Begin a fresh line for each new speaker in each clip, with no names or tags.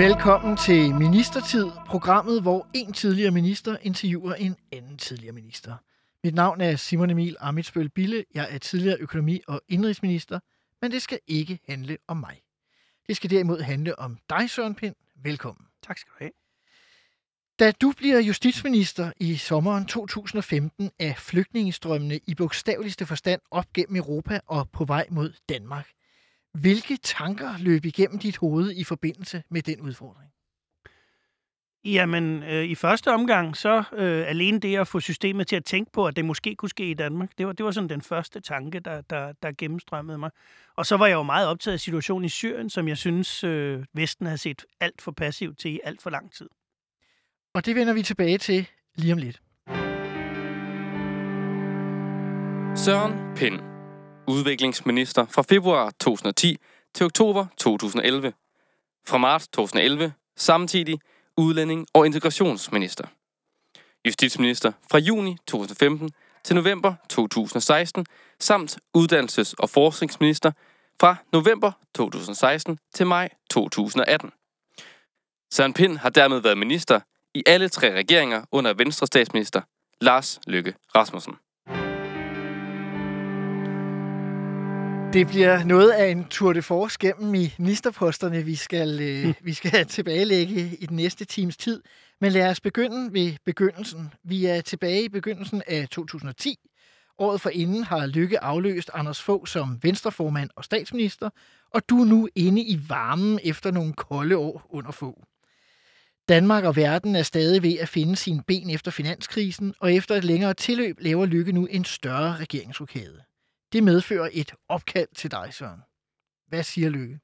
Velkommen til Ministertid, programmet, hvor en tidligere minister interviewer en anden tidligere minister. Mit navn er Simon Emil Amitsbøl Bille. Jeg er tidligere økonomi- og indrigsminister, men det skal ikke handle om mig. Det skal derimod handle om dig, Søren Pind. Velkommen.
Tak skal du have.
Da du bliver justitsminister i sommeren 2015, er flygtningestrømmene i bogstaveligste forstand op gennem Europa og på vej mod Danmark. Hvilke tanker løb igennem dit hoved i forbindelse med den udfordring?
Jamen, øh, i første omgang, så øh, alene det at få systemet til at tænke på, at det måske kunne ske i Danmark, det var, det var sådan den første tanke, der, der, der gennemstrømmede mig. Og så var jeg jo meget optaget af situationen i Syrien, som jeg synes, øh, Vesten havde set alt for passivt til i alt for lang tid.
Og det vender vi tilbage til lige om lidt.
Søren Pind, udviklingsminister fra februar 2010 til oktober 2011. Fra marts 2011 samtidig udlænding- og integrationsminister. Justitsminister fra juni 2015 til november 2016, samt uddannelses- og forskningsminister fra november 2016 til maj 2018. Søren Pind har dermed været minister i alle tre regeringer under Venstre statsminister Lars Løkke Rasmussen.
Det bliver noget af en tour de force gennem ministerposterne, vi skal, øh, vi skal tilbagelægge i den næste times tid. Men lad os begynde ved begyndelsen. Vi er tilbage i begyndelsen af 2010. Året for inden har Lykke afløst Anders Fogh som venstreformand og statsminister, og du er nu inde i varmen efter nogle kolde år under Fogh. Danmark og verden er stadig ved at finde sine ben efter finanskrisen, og efter et længere tilløb laver Lykke nu en større regeringsrokade. Det medfører et opkald til dig, Søren. Hvad siger Lykke?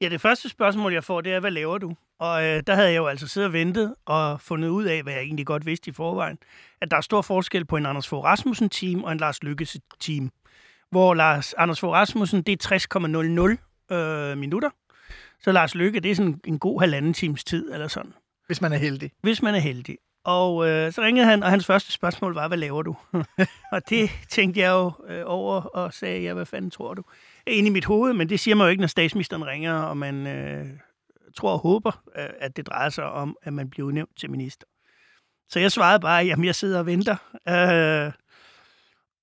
Ja, det første spørgsmål, jeg får, det er, hvad laver du? Og øh, der havde jeg jo altså siddet og ventet og fundet ud af, hvad jeg egentlig godt vidste i forvejen, at der er stor forskel på en Anders Fogh Rasmussen-team og en Lars Lykkes-team. Hvor Lars Anders Fogh Rasmussen, det er 60,00 øh, minutter. Så Lars Lykke, det er sådan en god halvanden times tid, eller sådan.
Hvis man er heldig.
Hvis man er heldig. Og øh, så ringede han, og hans første spørgsmål var, hvad laver du? og det tænkte jeg jo øh, over og sagde, ja, hvad fanden tror du? Ind i mit hoved, men det siger man jo ikke, når statsministeren ringer, og man øh, tror og håber, øh, at det drejer sig om, at man bliver udnævnt til minister. Så jeg svarede bare, jamen jeg sidder og venter. Øh,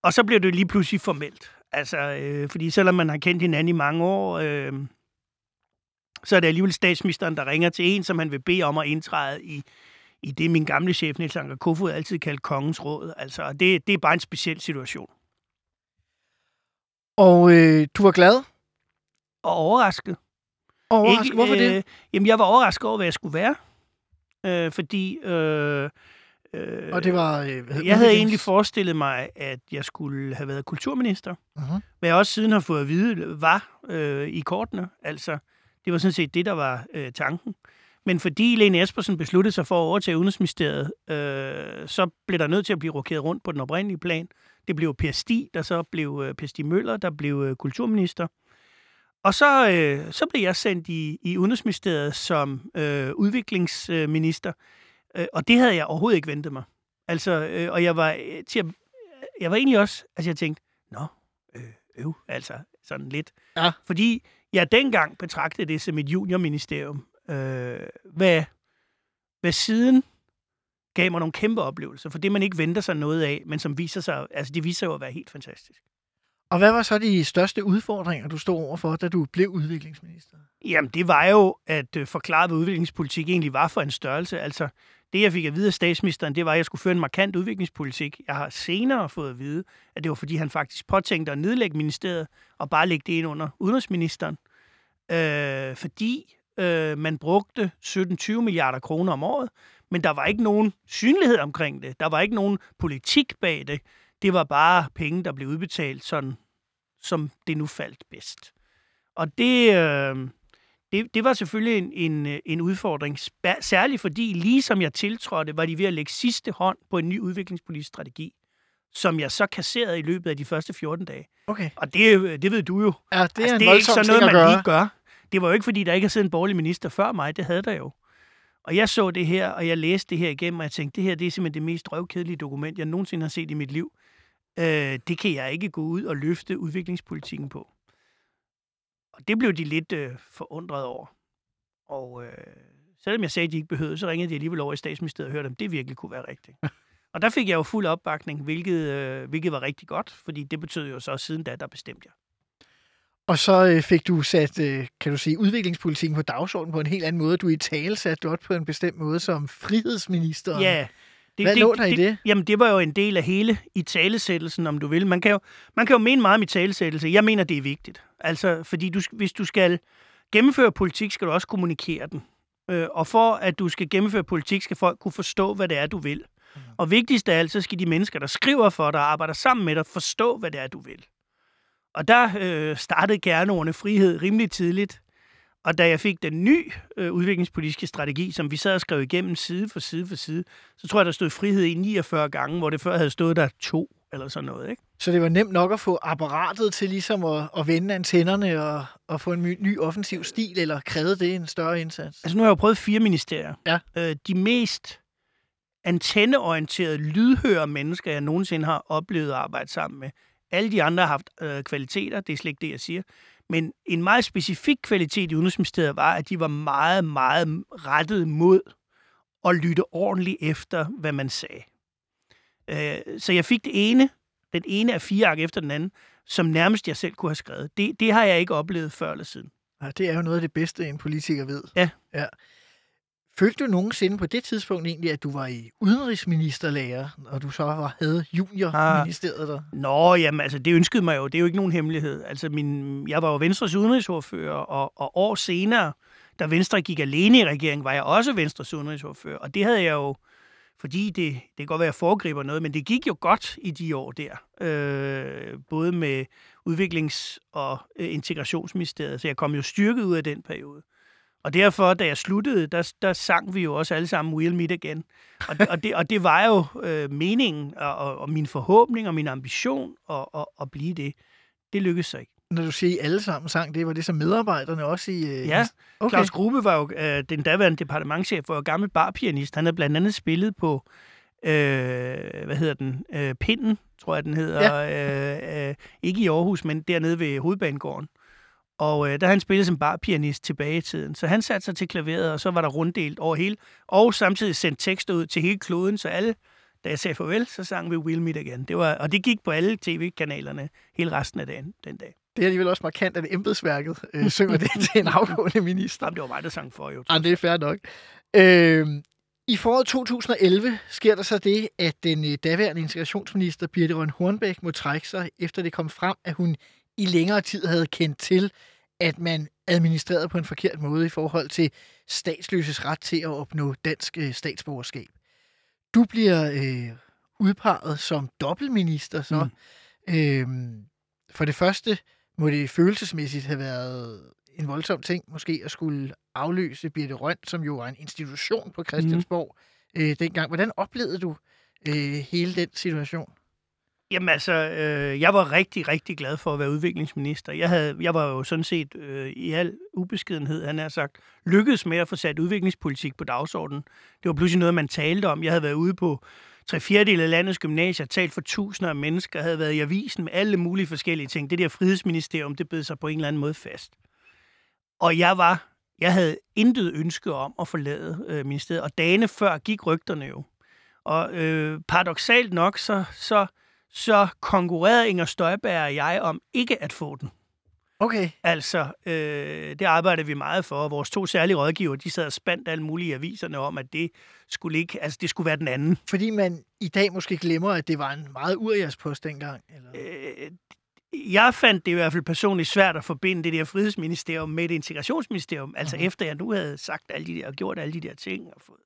og så blev det lige pludselig formelt. Altså, øh, fordi selvom man har kendt hinanden i mange år, øh, så er det alligevel statsministeren, der ringer til en, som han vil bede om at indtræde i i det, min gamle chef, Niels Anker Kofod, altid kaldte kongens råd. Altså, det, det er bare en speciel situation.
Og øh, du var glad?
Og overrasket.
Overrasket? Ikke, Hvorfor det?
Øh, jamen, jeg var overrasket over, hvad jeg skulle være. Øh, fordi... Øh,
øh, og det var...
Øh, jeg havde egentlig forestillet mig, at jeg skulle have været kulturminister. Uh-huh. Hvad jeg også siden har fået at vide, var øh, i kortene. Altså, det var sådan set det, der var øh, tanken. Men fordi Lene Espersen besluttede sig for at overtage Udenrigsministeriet, øh, så blev der nødt til at blive rokeret rundt på den oprindelige plan. Det blev Per Stig, der så blev øh, Per Stig Møller, der blev øh, kulturminister. Og så, øh, så blev jeg sendt i, i Udenrigsministeriet som øh, udviklingsminister, øh, og det havde jeg overhovedet ikke ventet mig. Altså, øh, og jeg var, øh, til at, jeg var egentlig også, altså jeg tænkte, nå, øh, øv, altså sådan lidt. Ja. Fordi jeg dengang betragtede det som et juniorministerium, øh, hvad, hvad siden gav mig nogle kæmpe oplevelser, for det man ikke venter sig noget af, men som viser sig, altså det viser sig at være helt fantastisk.
Og hvad var så de største udfordringer, du stod overfor, da du blev udviklingsminister?
Jamen, det var jo at øh, forklare, hvad udviklingspolitik egentlig var for en størrelse. Altså, det jeg fik at vide af statsministeren, det var, at jeg skulle føre en markant udviklingspolitik. Jeg har senere fået at vide, at det var, fordi han faktisk påtænkte at nedlægge ministeriet og bare lægge det ind under udenrigsministeren. Øh, fordi Øh, man brugte 17-20 milliarder kroner om året, men der var ikke nogen synlighed omkring det. Der var ikke nogen politik bag det. Det var bare penge, der blev udbetalt sådan, som det nu faldt bedst. Og det, øh, det, det var selvfølgelig en, en, øh, en udfordring, særligt fordi, lige som jeg tiltrådte, var de ved at lægge sidste hånd på en ny udviklingspolitisk strategi, som jeg så kasserede i løbet af de første 14 dage.
Okay.
Og det, det ved du jo.
Ja, det er
altså,
en
det er ikke sådan noget, man
gøre.
lige gør. Det var jo ikke, fordi der ikke har siddet en borgerlig minister før mig. Det havde der jo. Og jeg så det her, og jeg læste det her igennem, og jeg tænkte, det her det er simpelthen det mest røvkedelige dokument, jeg nogensinde har set i mit liv. Øh, det kan jeg ikke gå ud og løfte udviklingspolitikken på. Og det blev de lidt øh, forundret over. Og øh, selvom jeg sagde, at de ikke behøvede, så ringede de alligevel over i statsministeriet og hørte, om det virkelig kunne være rigtigt. og der fik jeg jo fuld opbakning, hvilket, øh, hvilket var rigtig godt, fordi det betød jo så, at siden da, der bestemte jeg.
Og så øh, fik du sat, øh, kan du sige, udviklingspolitikken på dagsordenen på en helt anden måde. Du i tale sat godt på en bestemt måde som frihedsminister.
Ja. Det,
Hvad lå der i det?
Jamen, det var jo en del af hele i talesættelsen, om du vil. Man kan jo, man kan jo mene meget om i talesættelse. Jeg mener, det er vigtigt. Altså, fordi du, hvis du skal gennemføre politik, skal du også kommunikere den. Øh, og for at du skal gennemføre politik, skal folk kunne forstå, hvad det er, du vil. Mm. Og vigtigst af alt, så skal de mennesker, der skriver for dig og arbejder sammen med dig, forstå, hvad det er, du vil. Og der øh, startede kerneordene frihed rimelig tidligt. Og da jeg fik den nye øh, udviklingspolitiske strategi, som vi sad og skrev igennem side for side for side, så tror jeg, der stod frihed i 49 gange, hvor det før havde stået der to eller sådan noget. Ikke?
Så det var nemt nok at få apparatet til ligesom at, at vende antennerne og, og få en ny, ny offensiv stil, eller krævede det en større indsats?
Altså nu har jeg jo prøvet fire ministerier.
Ja.
Øh, de mest antenneorienterede, lydhøre mennesker, jeg nogensinde har oplevet at arbejde sammen med. Alle de andre har haft øh, kvaliteter, det er slet ikke det, jeg siger. Men en meget specifik kvalitet i Udenrigsministeriet var, at de var meget, meget rettet mod at lytte ordentligt efter, hvad man sagde. Øh, så jeg fik det ene, den ene af fire ark efter den anden, som nærmest jeg selv kunne have skrevet. Det, det har jeg ikke oplevet før eller siden.
Ja, det er jo noget af det bedste, en politiker ved.
Ja.
ja. Følte du nogensinde på det tidspunkt egentlig, at du var i udenrigsministerlærer, og du så var, havde juniorministeriet der?
Ah, nå, jamen altså, det ønskede mig jo. Det er jo ikke nogen hemmelighed. Altså, min, jeg var jo Venstres udenrigsordfører, og, og år senere, da Venstre gik alene i regeringen, var jeg også Venstres udenrigsordfører. Og det havde jeg jo, fordi det, det kan godt være, at jeg foregriber noget, men det gik jo godt i de år der. Øh, både med udviklings- og øh, integrationsministeriet, så jeg kom jo styrket ud af den periode. Og derfor, da jeg sluttede, der, der sang vi jo også alle sammen We'll Meet Again. Og, og, det, og det var jo øh, meningen, og, og, og min forhåbning og min ambition at, at, at blive det. Det lykkedes så ikke.
Når du siger, I alle sammen sang, det var det som medarbejderne også i... Øh,
Ja,
okay.
Claus Grube var jo øh, den daværende departementchef, jo gammel barpianist. Han havde blandt andet spillet på, øh, hvad hedder den, øh, Pinden, tror jeg den hedder. Ja. Øh, øh, ikke i Aarhus, men dernede ved Hovedbanegården. Og øh, der han spillet som barpianist tilbage i tiden. Så han satte sig til klaveret, og så var der runddelt over hele. Og samtidig sendt tekster ud til hele kloden, så alle, da jeg sagde farvel, så sang vi We'll Meet Again. Det var, og det gik på alle tv-kanalerne hele resten af dagen den dag.
Det er alligevel også markant, at embedsværket øh, synger det til en afgående minister.
Jamen, det var mig, der sang for, jo.
Ah, det er fair nok. Øh, I foråret 2011 sker der så det, at den øh, daværende integrationsminister Birte Røn Hornbæk må trække sig, efter det kom frem, at hun i længere tid havde kendt til, at man administrerede på en forkert måde i forhold til statsløses ret til at opnå dansk øh, statsborgerskab. Du bliver øh, udpeget som dobbeltminister, så mm. øh, for det første må det følelsesmæssigt have været en voldsom ting, måske at skulle afløse Birte Røn, som jo var en institution på Christiansborg mm. øh, dengang. Hvordan oplevede du øh, hele den situation?
Jamen altså, øh, jeg var rigtig, rigtig glad for at være udviklingsminister. Jeg, havde, jeg var jo sådan set øh, i al ubeskedenhed, han har sagt, lykkedes med at få sat udviklingspolitik på dagsordenen. Det var pludselig noget, man talte om. Jeg havde været ude på tre fjerdedel af landets gymnasier, talt for tusinder af mennesker, havde været i avisen med alle mulige forskellige ting. Det der frihedsministerium, det bed sig på en eller anden måde fast. Og jeg var, jeg havde intet ønske om at forlade øh, ministeriet, og dagene før gik rygterne jo. Og øh, paradoxalt nok, så, så så konkurrerede Inger Støjberg og jeg om ikke at få den.
Okay.
Altså, øh, det arbejdede vi meget for, og vores to særlige rådgiver, de sad og spændt alle mulige aviserne om, at det skulle ikke, altså det skulle være den anden.
Fordi man i dag måske glemmer, at det var en meget uriaspost dengang? Eller?
Øh, jeg fandt det i hvert fald personligt svært at forbinde det der frihedsministerium med det integrationsministerium, altså
Mhm.
efter jeg nu havde sagt alle de der, og gjort alle de der ting, og fået,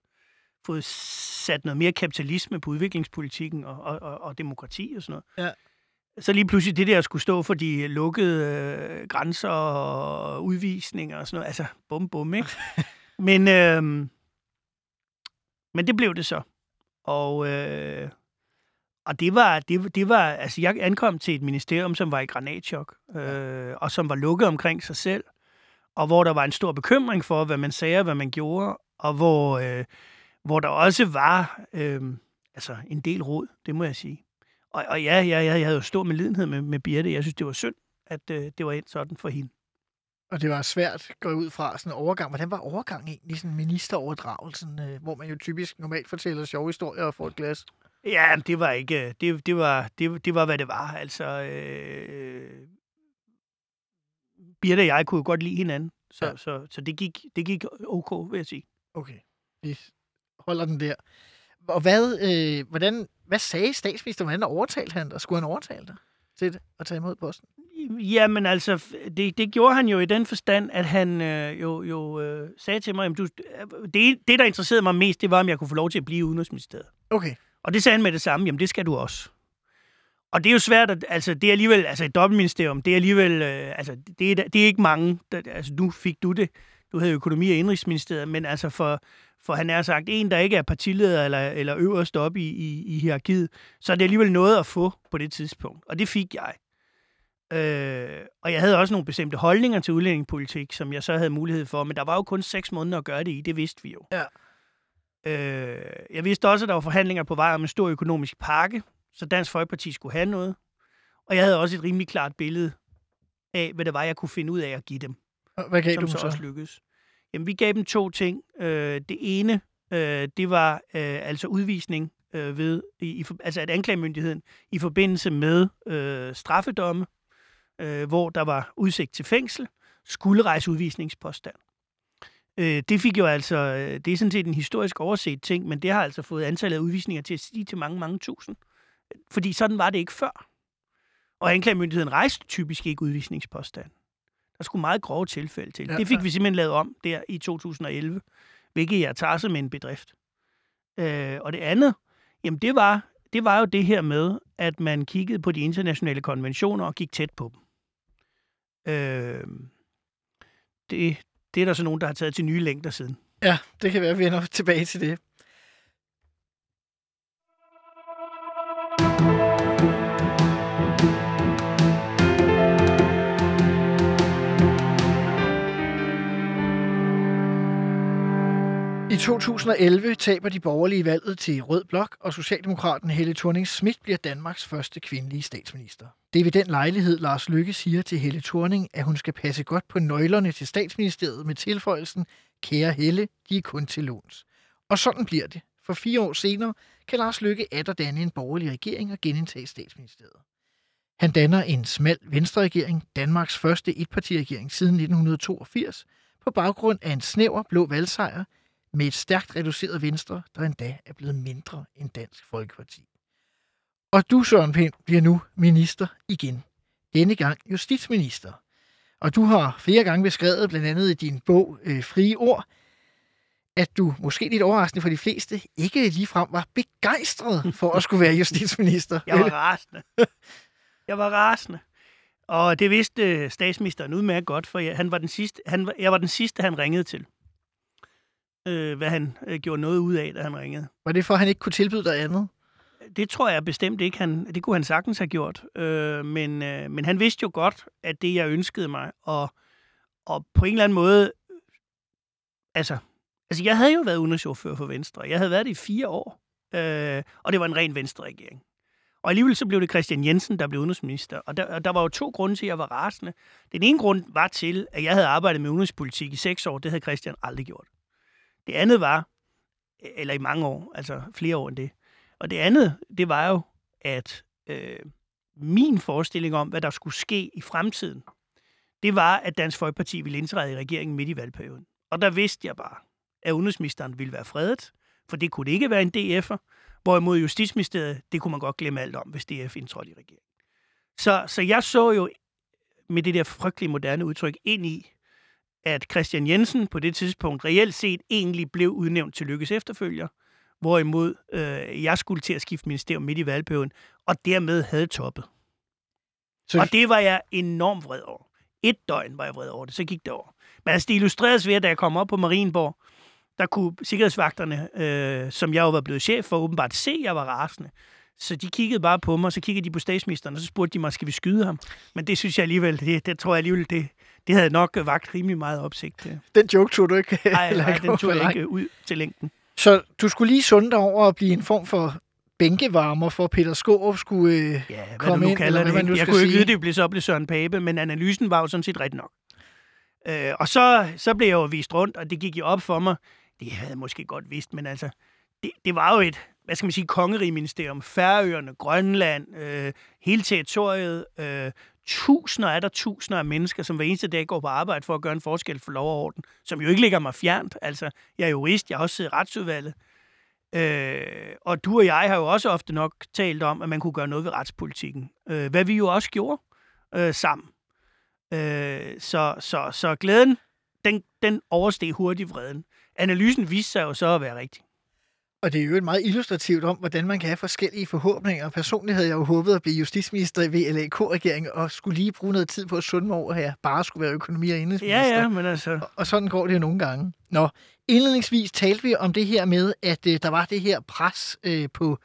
fået sat noget mere kapitalisme på udviklingspolitikken og, og, og, og demokrati og sådan noget.
Ja.
så lige pludselig det der at skulle stå for de lukkede øh, grænser og udvisninger og sådan noget. Altså, bum bum, ikke? men, øh, men det blev det så. Og, øh, og det var, det, det var, altså jeg ankom til et ministerium, som var i granatchok, øh, og som var lukket omkring sig selv, og hvor der var en stor bekymring for, hvad man sagde og hvad man gjorde, og hvor, øh, hvor der også var øh, altså en del råd, det må jeg sige. Og, og ja, ja, ja, jeg havde jo stor medlidenhed med, med Birte. Jeg synes, det var synd, at øh, det var endt sådan for hende.
Og det var svært gå ud fra sådan en overgang. Hvordan var overgang egentlig, sådan ministeroverdragelsen, øh, hvor man jo typisk normalt fortæller sjove historier og får et glas?
Ja, det var ikke, det, det, var, det, det var, hvad det var. Altså, øh, Birte og jeg kunne jo godt lide hinanden, så, ja. så, så det, gik, det gik ok, vil jeg sige.
Okay, vi holder den der. Og hvad, øh, hvordan, hvad sagde statsministeren? Hvordan overtalte han dig? Skulle han overtale dig til det, at tage imod posten?
Jamen altså, det, det gjorde han jo i den forstand, at han øh, jo, jo øh, sagde til mig, at du, det, det, der interesserede mig mest, det var, om jeg kunne få lov til at blive i Udenrigsministeriet.
Okay.
Og det sagde han med det samme, jamen det skal du også. Og det er jo svært, at, altså det er alligevel, altså et dobbeltministerium, det er alligevel, øh, altså det er, det er ikke mange, der, altså nu fik du det, du havde økonomi- og indrigsministeriet, men altså for, for han er sagt, en, der ikke er partileder eller, eller øverst op i, i, i hierarkiet, så er det alligevel noget at få på det tidspunkt. Og det fik jeg. Øh, og jeg havde også nogle bestemte holdninger til udlændingepolitik, som jeg så havde mulighed for, men der var jo kun seks måneder at gøre det i, det vidste vi jo.
Ja.
Øh, jeg vidste også, at der var forhandlinger på vej om en stor økonomisk pakke, så Dansk Folkeparti skulle have noget. Og jeg havde også et rimelig klart billede af, hvad det var, jeg kunne finde ud af at give dem.
Hvad gav
som
du
så,
så?
også lykkedes. Jamen, vi gav dem to ting. Øh, det ene, øh, det var øh, altså udvisning øh, ved, i, i, altså at anklagemyndigheden i forbindelse med øh, straffedomme, øh, hvor der var udsigt til fængsel, skulle rejse udvisningspåstand. Øh, det fik jo altså, øh, det er sådan set en historisk overset ting, men det har altså fået antallet af udvisninger til at stige til mange, mange tusind. Fordi sådan var det ikke før. Og anklagemyndigheden rejste typisk ikke udvisningspåstand. Der skulle meget grove tilfælde til.
Ja,
det fik
ja.
vi simpelthen lavet om der i 2011, hvilket jeg tager som en bedrift. Øh, og det andet, jamen det var, det var jo det her med, at man kiggede på de internationale konventioner og gik tæt på dem. Øh, det, det er der så nogen, der har taget til nye længder siden.
Ja, det kan være, at vi ender tilbage til det. 2011 taber de borgerlige valget til Rød Blok, og Socialdemokraten Helle thorning Schmidt bliver Danmarks første kvindelige statsminister. Det er ved den lejlighed, Lars Lykke siger til Helle Thorning, at hun skal passe godt på nøglerne til statsministeriet med tilføjelsen, kære Helle, de er kun til låns. Og sådan bliver det. For fire år senere kan Lars Lykke atter danne en borgerlig regering og genindtage statsministeriet. Han danner en smal venstreregering, Danmarks første etpartiregering siden 1982, på baggrund af en snæver blå valgsejr, med et stærkt reduceret venstre, der endda er blevet mindre end Dansk Folkeparti. Og du, Søren Pind, bliver nu minister igen. Denne gang justitsminister. Og du har flere gange beskrevet, blandt andet i din bog øh, Frie Ord, at du, måske lidt overraskende for de fleste, ikke ligefrem var begejstret for at skulle være justitsminister.
Jeg var rasende. Jeg var rasende. Og det vidste øh, statsministeren udmærket godt, for jeg, han var den sidste, han, jeg var den sidste, han ringede til. Øh, hvad han øh, gjorde noget ud af, da han ringede.
Var det for, at han ikke kunne tilbyde dig andet?
Det tror jeg bestemt ikke. Han, det kunne han sagtens have gjort. Øh, men, øh, men han vidste jo godt, at det, jeg ønskede mig, og, og på en eller anden måde... Altså, altså, jeg havde jo været udenrigsordfører for Venstre. Jeg havde været det i fire år. Øh, og det var en ren Venstre-regering. Og alligevel så blev det Christian Jensen, der blev udenrigsminister. Og der, og der var jo to grunde til, at jeg var rasende. Den ene grund var til, at jeg havde arbejdet med udenrigspolitik i seks år. Det havde Christian aldrig gjort. Det andet var, eller i mange år, altså flere år end det. Og det andet, det var jo, at øh, min forestilling om, hvad der skulle ske i fremtiden, det var, at Dansk Folkeparti ville indtræde i regeringen midt i valgperioden. Og der vidste jeg bare, at udenrigsministeren ville være fredet, for det kunne det ikke være en DF'er, hvorimod Justitsministeriet, det kunne man godt glemme alt om, hvis DF indtrådte i regeringen. Så, så jeg så jo med det der frygtelige moderne udtryk ind i, at Christian Jensen på det tidspunkt reelt set egentlig blev udnævnt til Lykkes efterfølger, hvorimod øh, jeg skulle til at skifte ministerium midt i valgperioden, og dermed havde toppet.
Så-
Og det var jeg enormt vred over. Et døgn var jeg vred over det, så gik det over. Men altså, det illustreres ved, at da jeg kom op på Marienborg, der kunne sikkerhedsvagterne, øh, som jeg jo var blevet chef for, åbenbart se, at jeg var rasende. Så de kiggede bare på mig, så kiggede de på statsministeren, og så spurgte de mig, skal vi skyde ham? Men det synes jeg alligevel, det, det tror jeg alligevel, det, det havde nok vagt rimelig meget opsigt.
Den joke tog du ikke.
Nej, nej, den tog jeg ikke ud til længden.
Så du skulle lige sunde dig over at blive en form for bænkevarmer for Peter Skårup skulle... Øh,
Ja, hvad
Kom
du nu
ind,
kalder
eller hvad man nu?
Jeg kunne jo ikke
sige.
vide, det blev så blev Søren Pape, men analysen var jo sådan set rigtig nok. Øh, og så, så blev jeg jo vist rundt, og det gik jo op for mig. Det havde jeg måske godt vidst, men altså, det, det var jo et, hvad skal man sige, kongerigeministerium. Færøerne, Grønland, øh, hele territoriet. Øh, tusinder er der tusinder af mennesker, som hver eneste dag går på arbejde for at gøre en forskel for lov og orden, som jo ikke ligger mig fjernt. Altså, jeg er jurist, jeg har også siddet i retsudvalget. Øh, og du og jeg har jo også ofte nok talt om, at man kunne gøre noget ved retspolitikken. Øh, hvad vi jo også gjorde øh, sammen. Øh, så, så, så glæden, den, den oversteg hurtigt vreden. Analysen viste sig jo så at være rigtig
og det er jo et meget illustrativt om, hvordan man kan have forskellige forhåbninger. Personligt havde jeg jo håbet at blive justitsminister i VLAK-regeringen, og skulle lige bruge noget tid på at sunde mig over, at jeg bare skulle være økonomi- og indrigsminister.
Ja, ja, men altså...
Og sådan går det jo nogle gange. Nå, indledningsvis talte vi om det her med, at øh, der var det her pres øh, på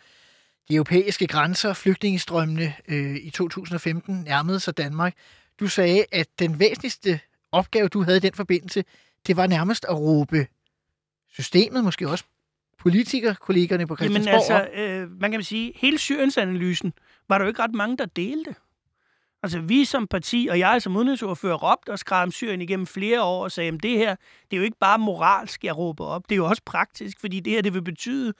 de europæiske grænser. Flygtningestrømmene øh, i 2015 nærmede sig Danmark. Du sagde, at den væsentligste opgave, du havde i den forbindelse, det var nærmest at råbe systemet, måske også politikerkollegerne på
Jamen
Christiansborg
altså, øh, man kan sige, hele Syriensanalysen var der jo ikke ret mange, der delte. Altså, vi som parti, og jeg som udenrigsordfører, råbte og skrev om Syrien igennem flere år og sagde, at det her, det er jo ikke bare moralsk, jeg råber op. Det er jo også praktisk, fordi det her, det vil betyde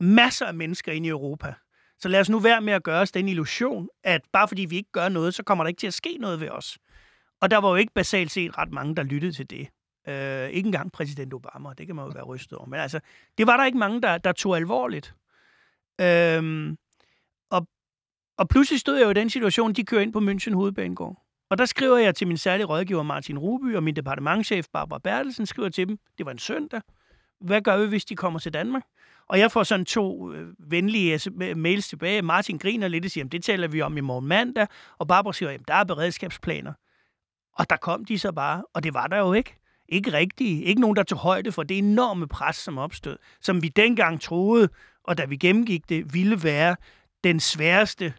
masser af mennesker ind i Europa. Så lad os nu være med at gøre os den illusion, at bare fordi vi ikke gør noget, så kommer der ikke til at ske noget ved os. Og der var jo ikke basalt set ret mange, der lyttede til det. Øh, ikke engang præsident Obama, det kan man jo være rystet over. Men altså, det var der ikke mange, der, der tog alvorligt. Øhm, og, og pludselig stod jeg jo i den situation, de kører ind på München Hovedbanegård. Og der skriver jeg til min særlige rådgiver Martin Ruby og min departementchef Barbara Bertelsen, skriver til dem, det var en søndag, hvad gør vi, hvis de kommer til Danmark? Og jeg får sådan to øh, venlige øh, mails tilbage. Martin griner lidt og siger, det taler vi om i morgen mandag. Og Barbara siger, jamen, der er beredskabsplaner. Og der kom de så bare, og det var der jo ikke. Ikke rigtigt. Ikke nogen, der tog højde for det enorme pres, som opstod. Som vi dengang troede, og da vi gennemgik det, ville være den sværeste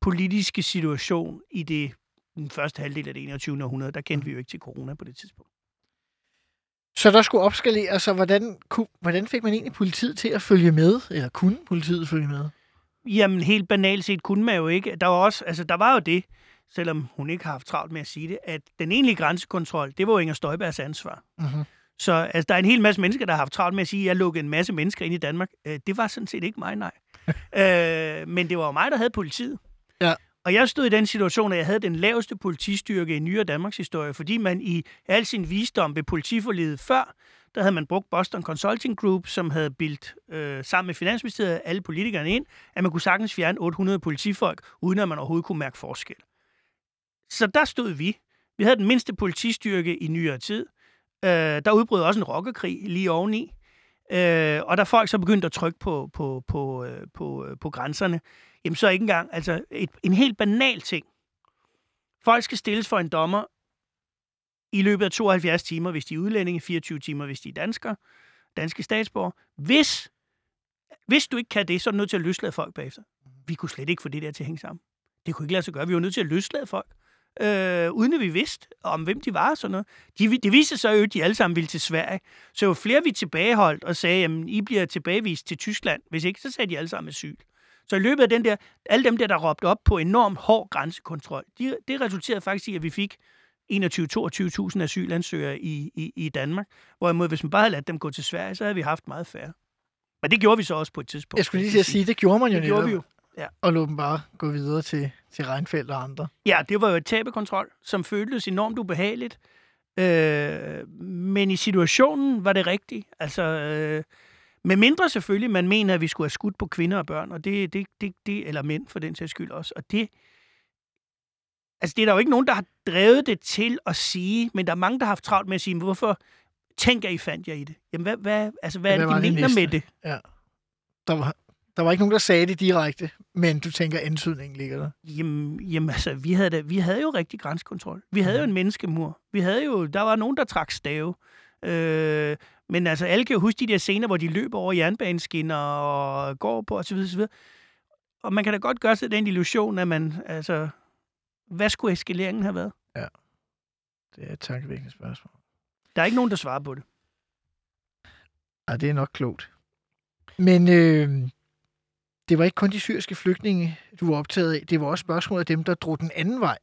politiske situation i det den første halvdel af det 21. århundrede. Der kendte vi jo ikke til corona på det tidspunkt.
Så der skulle opskaleres, så hvordan, ku- hvordan fik man egentlig politiet til at følge med? Eller kunne politiet følge med?
Jamen, helt banalt set kunne man jo ikke. Der var, også, altså, der var jo det, selvom hun ikke har haft travlt med at sige det, at den egentlige grænsekontrol, det var jo Inger Støjbergs ansvar.
Mhm.
Så altså, der er en hel masse mennesker, der har haft travlt med at sige, at jeg lukkede en masse mennesker ind i Danmark. Øh, det var sådan set ikke mig, nej. øh, men det var jo mig, der havde politiet.
Ja.
Og jeg stod i den situation, at jeg havde den laveste politistyrke i nyere Danmarks historie, fordi man i al sin visdom ved politiforledet før, der havde man brugt Boston Consulting Group, som havde bildt øh, sammen med Finansministeriet alle politikerne ind, at man kunne sagtens fjerne 800 politifolk, uden at man overhovedet kunne mærke forskel. Så der stod vi. Vi havde den mindste politistyrke i nyere tid. Øh, der udbrød også en rockerkrig lige oveni. Øh, og da folk så begyndte at trykke på, på, på, øh, på, øh, på grænserne, jamen så ikke engang, altså et, en helt banal ting. Folk skal stilles for en dommer i løbet af 72 timer, hvis de er udlændinge, 24 timer, hvis de er danskere, danske statsborger. Hvis, hvis du ikke kan det, så er du nødt til at løslade folk bagefter. Vi kunne slet ikke få det der til at hænge sammen. Det kunne ikke lade sig gøre. Vi var nødt til at løslade folk, øh, uden at vi vidste om, hvem de var og sådan noget. De, det viste sig jo, at de alle sammen ville til Sverige. Så jo flere vi tilbageholdt og sagde, at I bliver tilbagevist til Tyskland. Hvis ikke, så sagde de alle sammen asyl. Så i løbet af den der, alle dem der, der råbte op på enormt hård grænsekontrol, de, det resulterede faktisk i, at vi fik 21-22.000 asylansøgere i, i, i Danmark. Hvorimod, hvis man bare havde ladt dem gå til Sverige, så havde vi haft meget færre. Men det gjorde vi så også på et tidspunkt.
Jeg skulle lige sige, det gjorde man jo
Det gjorde vi
netop.
Jo.
Og lå dem bare gå videre til, til Reinfeldt og andre.
Ja, det var jo et tabekontrol, som føltes enormt ubehageligt. Øh, men i situationen var det rigtigt. Altså, øh, med mindre selvfølgelig, man mener, at vi skulle have skudt på kvinder og børn, og det, det, det, det eller mænd for den sags skyld også. Og det, altså, det er der jo ikke nogen, der har drevet det til at sige, men der er mange, der har haft travlt med at sige, "Men hvorfor tænker I fandt jeg i det? Jamen, hvad, hvad, altså, hvad er
Hvad
det,
var
de
det
mener
næste?
med det?
Ja. Der var, Der var ikke nogen, der sagde det direkte, men du tænker, antydningen ligger der.
Jamen, jamen altså, vi havde, da, vi havde jo rigtig grænsekontrol. Vi havde jo en menneskemur. Vi havde jo, der var nogen, der trak stave. Øh, men altså, alle kan jo huske de der scener, hvor de løber over jernbaneskinner og går på osv. osv. Og man kan da godt gøre sig den illusion, at man, altså, hvad skulle eskaleringen have været?
Det er et tankevækkende spørgsmål.
Der er ikke nogen, der svarer på det.
Ej, det er nok klogt. Men øh, det var ikke kun de syriske flygtninge, du var optaget af. Det var også spørgsmålet af dem, der drog den anden vej.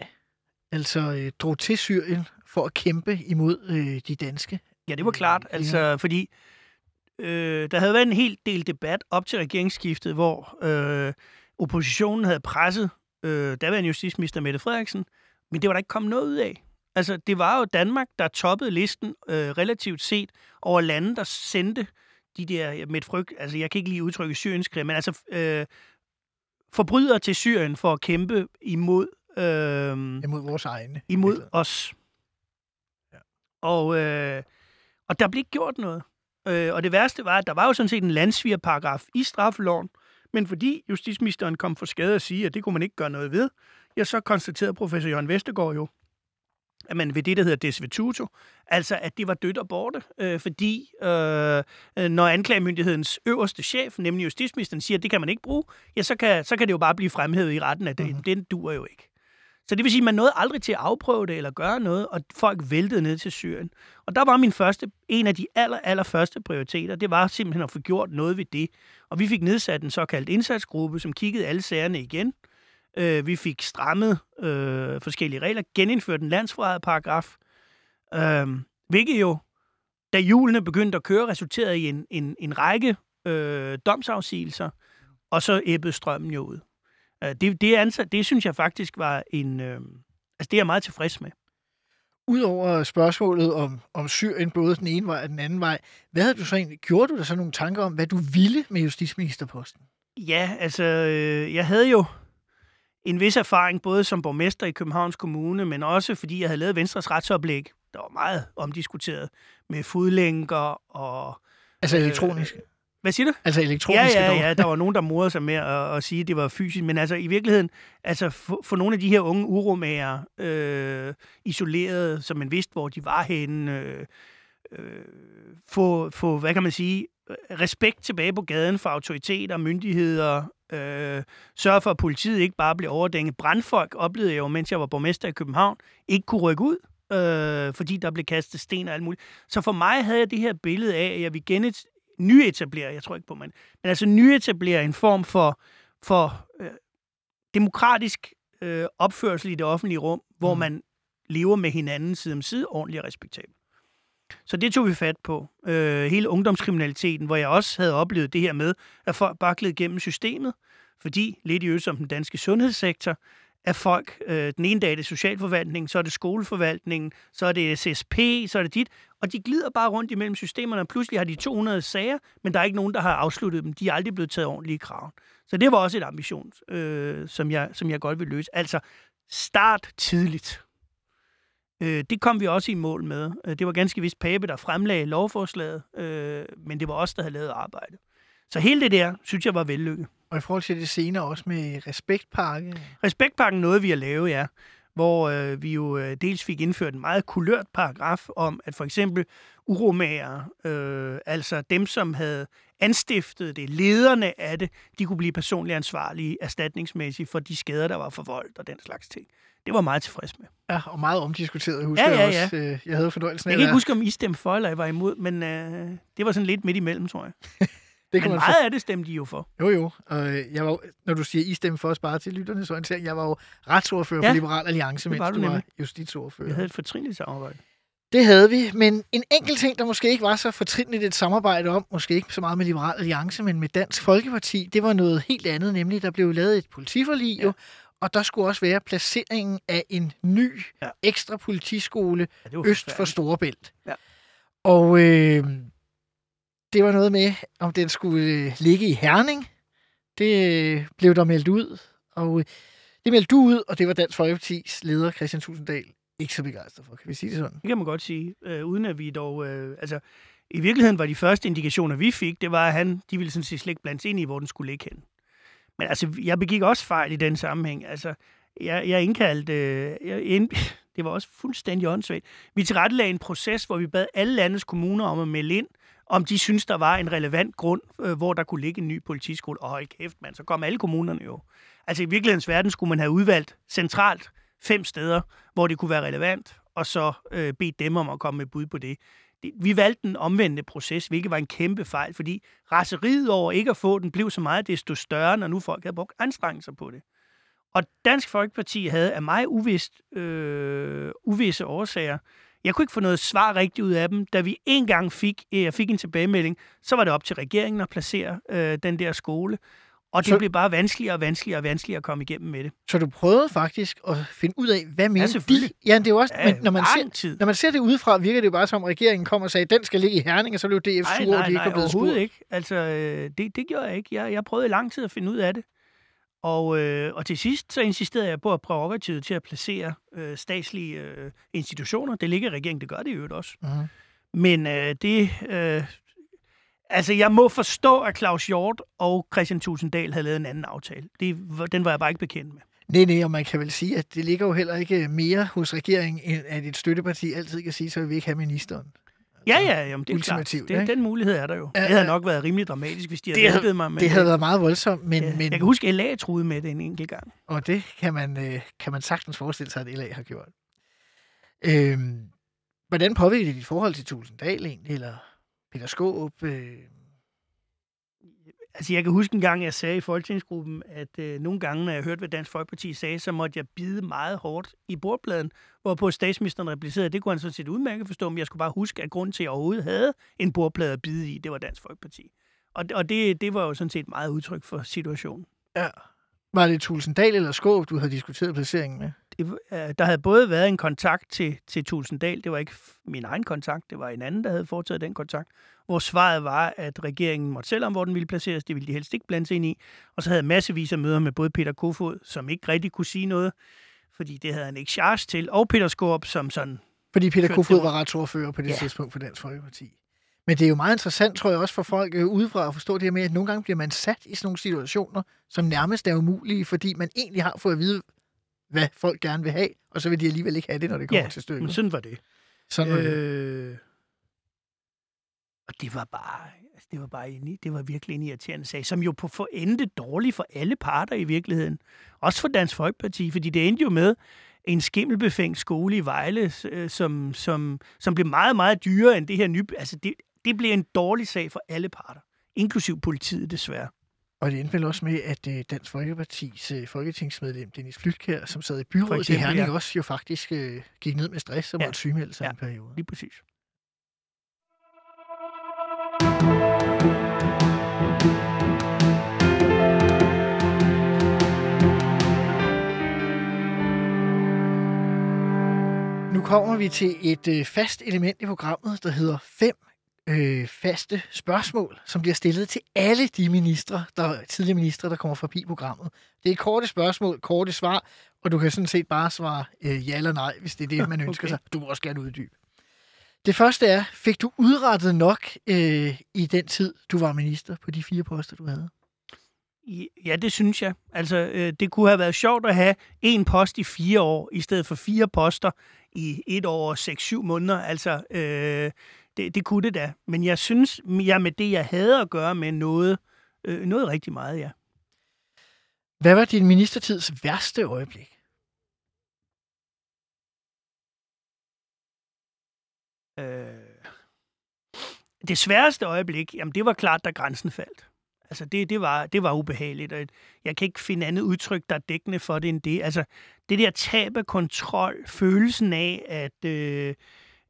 Altså øh, drog til Syrien for at kæmpe imod øh, de danske.
Ja, det var klart. Altså, fordi øh, der havde været en hel del debat op til regeringsskiftet, hvor øh, oppositionen havde presset øh, daværende justitsminister Mette Frederiksen, men det var der ikke kommet noget ud af. Altså, det var jo Danmark, der toppede listen øh, relativt set over lande, der sendte de der, med et frygt, altså jeg kan ikke lige udtrykke syrienskrig, men altså øh, forbrydere til Syrien for at kæmpe imod, øh,
Imod vores egne.
imod os.
Ja.
Og, øh, og der blev ikke gjort noget. Øh, og det værste var, at der var jo sådan set en landsvigerparagraf i straffeloven, men fordi justitsministeren kom for skade at sige, at det kunne man ikke gøre noget ved, ja, så konstaterede professor Jørgen Vestergaard jo, at man ved det, der hedder desvetuto, altså at det var dødt og borte, øh, fordi øh, når anklagemyndighedens øverste chef, nemlig justitsministeren, siger, at det kan man ikke bruge, ja, så kan, så kan det jo bare blive fremhævet i retten, at mm-hmm. den duer jo ikke. Så det vil sige, at man nåede aldrig til at afprøve det eller gøre noget, og folk væltede ned til Syrien. Og der var min første, en af de aller, aller første prioriteter, det var simpelthen at få gjort noget ved det. Og vi fik nedsat en såkaldt indsatsgruppe, som kiggede alle sagerne igen. Øh, vi fik strammet øh, forskellige regler, genindført en landsforræderparagraf, øh, hvilket jo, da julene begyndte at køre, resulterede i en, en, en række øh, domsafsigelser, og så æbbede strømmen jo ud. Øh, det, det, ansat, det synes jeg faktisk var en... Øh, altså, det er jeg meget tilfreds med.
Udover spørgsmålet om, om Syrien, både den ene vej og den anden vej, hvad havde du så egentlig, gjorde du der så nogle tanker om, hvad du ville med justitsministerposten?
Ja, altså, øh, jeg havde jo en vis erfaring, både som borgmester i Københavns Kommune, men også fordi jeg havde lavet Venstres retsoplæg, der var meget omdiskuteret, med fodlænker og...
Altså elektronisk?
Hvad siger du?
Altså
Ja,
elektroniske
ja,
dog.
ja, der var nogen, der morede sig med at, at sige, at det var fysisk, men altså i virkeligheden, altså for, for nogle af de her unge uromager, øh, isoleret, som man vidste, hvor de var henne, øh, øh, få, få, hvad kan man sige, respekt tilbage på gaden for autoriteter, myndigheder, øh, sørge for, at politiet ikke bare blev overdænget. Brandfolk oplevede jeg jo, mens jeg var borgmester i København, ikke kunne rykke ud, øh, fordi der blev kastet sten og alt muligt. Så for mig havde jeg det her billede af, at jeg ville genet, nyetablere, jeg tror ikke på, man, men altså nyetablere en form for, for øh, demokratisk øh, opførsel i det offentlige rum, hvor
Mm.
man lever med hinanden side om side, ordentligt og respektabelt. Så det tog vi fat på. Øh, hele ungdomskriminaliteten, hvor jeg også havde oplevet det her med, at folk bare gled gennem systemet, fordi lidt i øvrigt som den danske sundhedssektor, at folk, øh, den ene dag er det socialforvaltningen, så er det skoleforvaltningen, så er det SSP, så er det dit, og de glider bare rundt imellem systemerne, og pludselig har de 200 sager, men der er ikke nogen, der har afsluttet dem. De er aldrig blevet taget ordentligt i kraven. Så det var også et ambition, øh, som, jeg, som jeg godt vil løse. Altså, start tidligt. Øh, det kom vi også i mål med. Øh, Det var ganske vist Pape, der fremlagde lovforslaget, øh, men det var os, der havde lavet arbejde. Så hele det der, synes jeg var vellykket.
Og i forhold til det senere også med respektpakke.
Respektpakken nåede vi at lave, ja. Hvor øh, vi jo øh, dels fik indført en meget kulørt paragraf om, at for eksempel uromager, øh, altså dem, som havde anstiftet det, lederne af det, de kunne blive personligt ansvarlige erstatningsmæssigt for de skader, der var forvoldt og den slags ting. Det var jeg meget tilfreds med.
Ja, og meget omdiskuteret, husker
Ja, ja,
jeg også. Øh, Jeg havde fornøjelsen af
Jeg kan ikke huske, om I stemte for, eller I var imod, men øh, det var sådan lidt midt imellem, tror jeg.
det
Men
kan man
meget af det stemte I jo for.
Jo, jo. Og øh, jeg var, når du siger, I stemte for os bare til lytternes orientering, jeg var jo retsordfører ja,
Ja,
for Liberal Alliance, mens du
du
var justitsordfører.
Vi havde et fortrinligt samarbejde.
Det havde vi, men en enkelt ting, der måske ikke var så fortrinligt et samarbejde om, måske ikke så meget med Liberal Alliance, men med Dansk Folkeparti, det var noget helt andet, nemlig der blev lavet et politiforlig, ja. jo, og der skulle også være placeringen af en ny ja. Ekstra politiskole
Ja,
øst for. Storebælt.
Ja.
Og øh, det var noget med, om den skulle øh, ligge i Herning. Det øh, blev der meldt ud, og øh, det meldte du ud, og det var Dansk Folkepartis leder, Christian Tusinddal, ikke så begejstret for. Kan vi sige det sådan?
Det kan man godt sige, øh, uden at vi dog... Øh, altså, i virkeligheden var de første indikationer, vi fik, det var, at han, de ville sådan set slet ikke blandes ind i, hvor den skulle ligge hen. Men altså, jeg begik også fejl i den sammenhæng. Altså, jeg, jeg indkaldte... Øh, jeg ind, det var også fuldstændig åndssvagt. Vi tilrettelagde en proces, hvor vi bad alle landets kommuner om at melde ind, om de synes, der var en relevant grund, øh, hvor der kunne ligge en ny politiskole. Og hold kæft, mand, så kom alle kommunerne jo. Altså i virkelighedens verden skulle man have udvalgt centralt fem steder, hvor det kunne være relevant, og så øh, bede dem om at komme med bud på det. Vi valgte den omvendte proces, hvilket var en kæmpe fejl, fordi raseriet over ikke at få den blev så meget desto større, når nu folk havde brugt anstrengelser på det. Og Dansk Folkeparti havde af mig uvist, øh, uvisse årsager jeg kunne ikke få noget svar rigtigt ud af dem. Da vi engang fik, øh, jeg fik en tilbagemelding, så var det op til regeringen at placere øh, den der skole. Og det så, blev bare vanskeligere og vanskeligere og vanskeligere at komme igennem med det.
Så du prøvede faktisk at finde ud af, hvad mener ja, de? Ja, det er jo også, ja, men når man, ser, tid. når man ser det udefra, virker det jo bare som, at regeringen kom og sagde, den skal ligge i Herning, og så blev DF sur, og de ikke var blevet
spurgt. ikke. Altså, øh, det, det gjorde jeg ikke. Jeg, jeg prøvede i lang tid at finde ud af det. Og, øh, og til sidst så insisterede jeg på at prærogativet til at placere øh, statslige øh, institutioner. Det ligger i regeringen, det gør det jo også. Uh-huh. Men øh, det... Øh, altså, jeg må forstå, at Claus Hjort og Christian Tulsendal havde lavet en anden aftale. Det, den var jeg bare ikke bekendt med.
Nej, nej, og man kan vel sige, at det ligger jo heller ikke mere hos regeringen, end at et støtteparti altid kan sige, så vil vi ikke have ministeren.
Ja, ja, jamen, det er klart. Det, den mulighed er der jo. Det havde nok været rimelig dramatisk, hvis de havde
hjulpet
mig med
det. havde været meget voldsomt, men,
ja,
men...
Jeg kan huske, at LA troede med det en enkelt gang.
Og det kan man, øh, kan man sagtens forestille sig, at LA har gjort. Øhm, hvordan påvirker det dit forhold til Tulsendal egentlig, eller Peter Skåb? Øh,
Altså, jeg kan huske en gang, jeg sagde i folketingsgruppen, at øh, nogle gange, når jeg hørte, hvad Dansk Folkeparti sagde, så måtte jeg bide meget hårdt i bordpladen, hvorpå statsministeren replicerede, det kunne han sådan set udmærket forstå, men jeg skulle bare huske, at grunden til, at jeg overhovedet havde en bordplade at bide i, det var Dansk Folkeparti. Og, og det, det var jo sådan set meget udtryk for situationen.
Ja. Var det Tulsendal eller Skåb, du havde diskuteret placeringen med?
Det, øh, der havde både været en kontakt til, til Tulsendal, det var ikke min egen kontakt, det var en anden, der havde foretaget den kontakt, hvor svaret var, at regeringen måtte selv om, hvor den ville placeres, det ville de helst ikke blande sig ind i, og så havde massevis af møder med både Peter Kofod, som ikke rigtig kunne sige noget, fordi det havde han ikke charge til, og Peter Skorp, som sådan...
Fordi Peter Kofod var retsordfører på det ja. tidspunkt for Dansk Folkeparti. Men det er jo meget interessant, tror jeg, også for folk øh, udefra at forstå det her med, at nogle gange bliver man sat i sådan nogle situationer, som nærmest er umulige, fordi man egentlig har fået at vide, hvad folk gerne vil have, og så vil de alligevel ikke have det, når det kommer
ja,
til stykket.
men sådan var det.
Sådan var
øh... det. Og det var bare, altså det var bare en, det var virkelig en irriterende sag, som jo på for endte dårligt for alle parter i virkeligheden. Også for Dansk Folkeparti, fordi det endte jo med en skimmelbefængt skole i Vejle, øh, som, som, som blev meget, meget dyrere end det her nye. Altså det, det blev en dårlig sag for alle parter, inklusiv politiet desværre.
Og det endte vel også med, at øh, Dansk Folkepartis øh, folketingsmedlem Dennis Flytkær, som sad i byrådet i Herning, ja. også jo faktisk øh, gik ned med stress og ja. måtte sygemelde sig ja. en periode.
lige præcis.
Nu kommer vi til et øh, fast element i programmet, der hedder fem øh, faste spørgsmål, som bliver stillet til alle de ministre, der, tidligere ministre, der kommer forbi programmet. Det er korte spørgsmål, korte svar, og du kan sådan set bare svare øh, ja eller nej, hvis det er det, man ønsker okay. sig. Du må også gerne uddybe. Det første er, fik du udrettet nok øh, i den tid, du var minister på de fire poster, du havde?
Ja, det synes jeg. Altså, øh, det kunne have været sjovt at have en post i fire år, i stedet for fire poster i et år og seks, syv måneder. Altså, øh, det, det kunne det da. Men jeg synes, jeg med det, jeg havde at gøre med noget, øh, noget rigtig meget, ja.
Hvad var din ministertids værste øjeblik?
Øh, det sværeste øjeblik, jamen det var klart, da grænsen faldt. Altså det, det, var, det var ubehageligt, og jeg kan ikke finde andet udtryk, der er dækkende for det end det. Altså det der tab af kontrol, følelsen af, at, øh,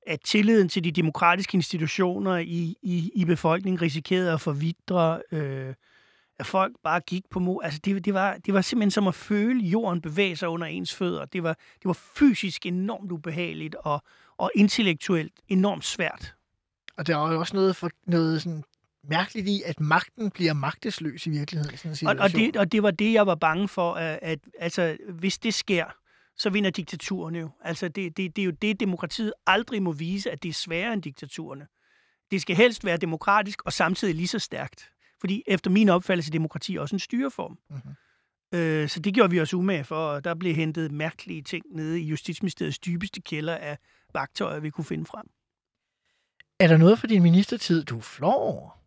at tilliden til de demokratiske institutioner i, i, i befolkningen risikerede at forvidre, øh, at folk bare gik på mod. Altså det, det, var, det var simpelthen som at føle jorden bevæge sig under ens fødder. Det var, det var fysisk enormt ubehageligt og, og intellektuelt enormt svært.
Og der er jo også noget, for, noget sådan mærkeligt i, at magten bliver magtesløs i virkeligheden. Sådan en
og, og, det, og det var det, jeg var bange for, at, at altså, hvis det sker, så vinder diktaturerne jo. Altså, det, det, det er jo det, demokratiet aldrig må vise, at det er sværere end diktaturerne. Det skal helst være demokratisk og samtidig lige så stærkt. Fordi efter min opfattelse er demokrati også en styreform. Mm-hmm. Øh, så det gjorde vi os umage for, og der blev hentet mærkelige ting nede i Justitsministeriets dybeste kælder af vagtøjer, vi kunne finde frem.
Er der noget for din ministertid, du flår over?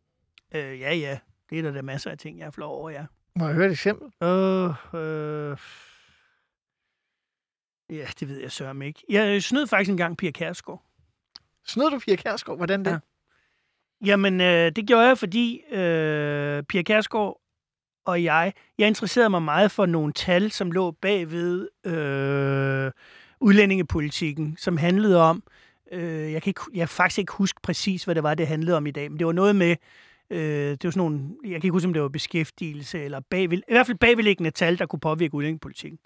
Øh, ja, ja. Det er der da masser af ting, jeg flår over, ja.
Må jeg høre et eksempel?
Øh, øh, ja, det ved jeg sørme ikke. Jeg snød faktisk engang Pia Kærsgaard.
Snød du Pia Kærsgaard? Hvordan det?
Ja. Jamen, øh, det gjorde jeg, fordi øh, Pia Kærsgaard og jeg, jeg interesserede mig meget for nogle tal, som lå bagved øh, udlændingepolitikken, som handlede om, øh, jeg, kan ikke, jeg kan faktisk ikke huske præcis, hvad det var, det handlede om i dag, men det var noget med, øh, det var sådan nogle, jeg kan ikke huske, om det var beskæftigelse, eller bagved, i hvert fald bagvedliggende tal, der kunne påvirke udlændingepolitikken.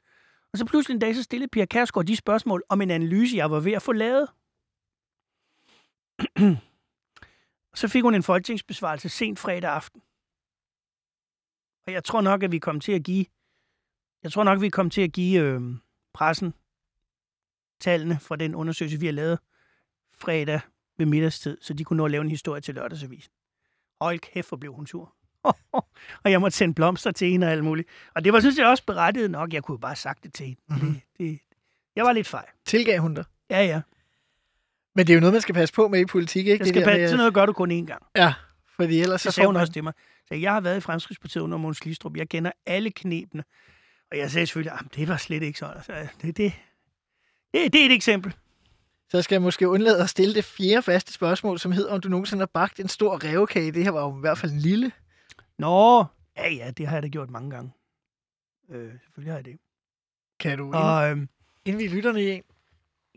Og så pludselig en dag, så stillede Pia Kærsgaard de spørgsmål om en analyse, jeg var ved at få lavet. så fik hun en folketingsbesvarelse sent fredag aften. Og jeg tror nok, at vi kom til at give, jeg tror nok, at vi kom til at give øh, pressen tallene fra den undersøgelse, vi har lavet fredag ved middagstid, så de kunne nå at lave en historie til lørdagsavisen. Hold kæft, hvor blev hun sur. og jeg måtte sende blomster til hende og alt muligt. Og det var, synes jeg, også berettiget nok. Jeg kunne jo bare have sagt det til hende. Mm-hmm. Det, det, jeg var lidt fejl.
Tilgav hun dig?
Ja, ja.
Men det er jo noget, man skal passe på med i politik, ikke?
Jeg skal
det
passe,
med,
sådan noget gør du kun én gang.
Ja, fordi ellers så
Så sagde hun
man...
også til mig. Så jeg har været i Fremskridspartiet under Måns Glistrup. Jeg kender alle knepene. Og jeg sagde selvfølgelig, at det var slet ikke sådan. Altså, det, det, det, det er et eksempel.
Så skal jeg måske undlade at stille det fjerde faste spørgsmål, som hedder, om du nogensinde har bagt en stor revkage. Det her var jo i hvert fald en lille.
Nå, ja, ja, det har jeg da gjort mange gange. Øh, selvfølgelig har jeg det.
Kan du
Og, øh,
inden vi lytterne i en?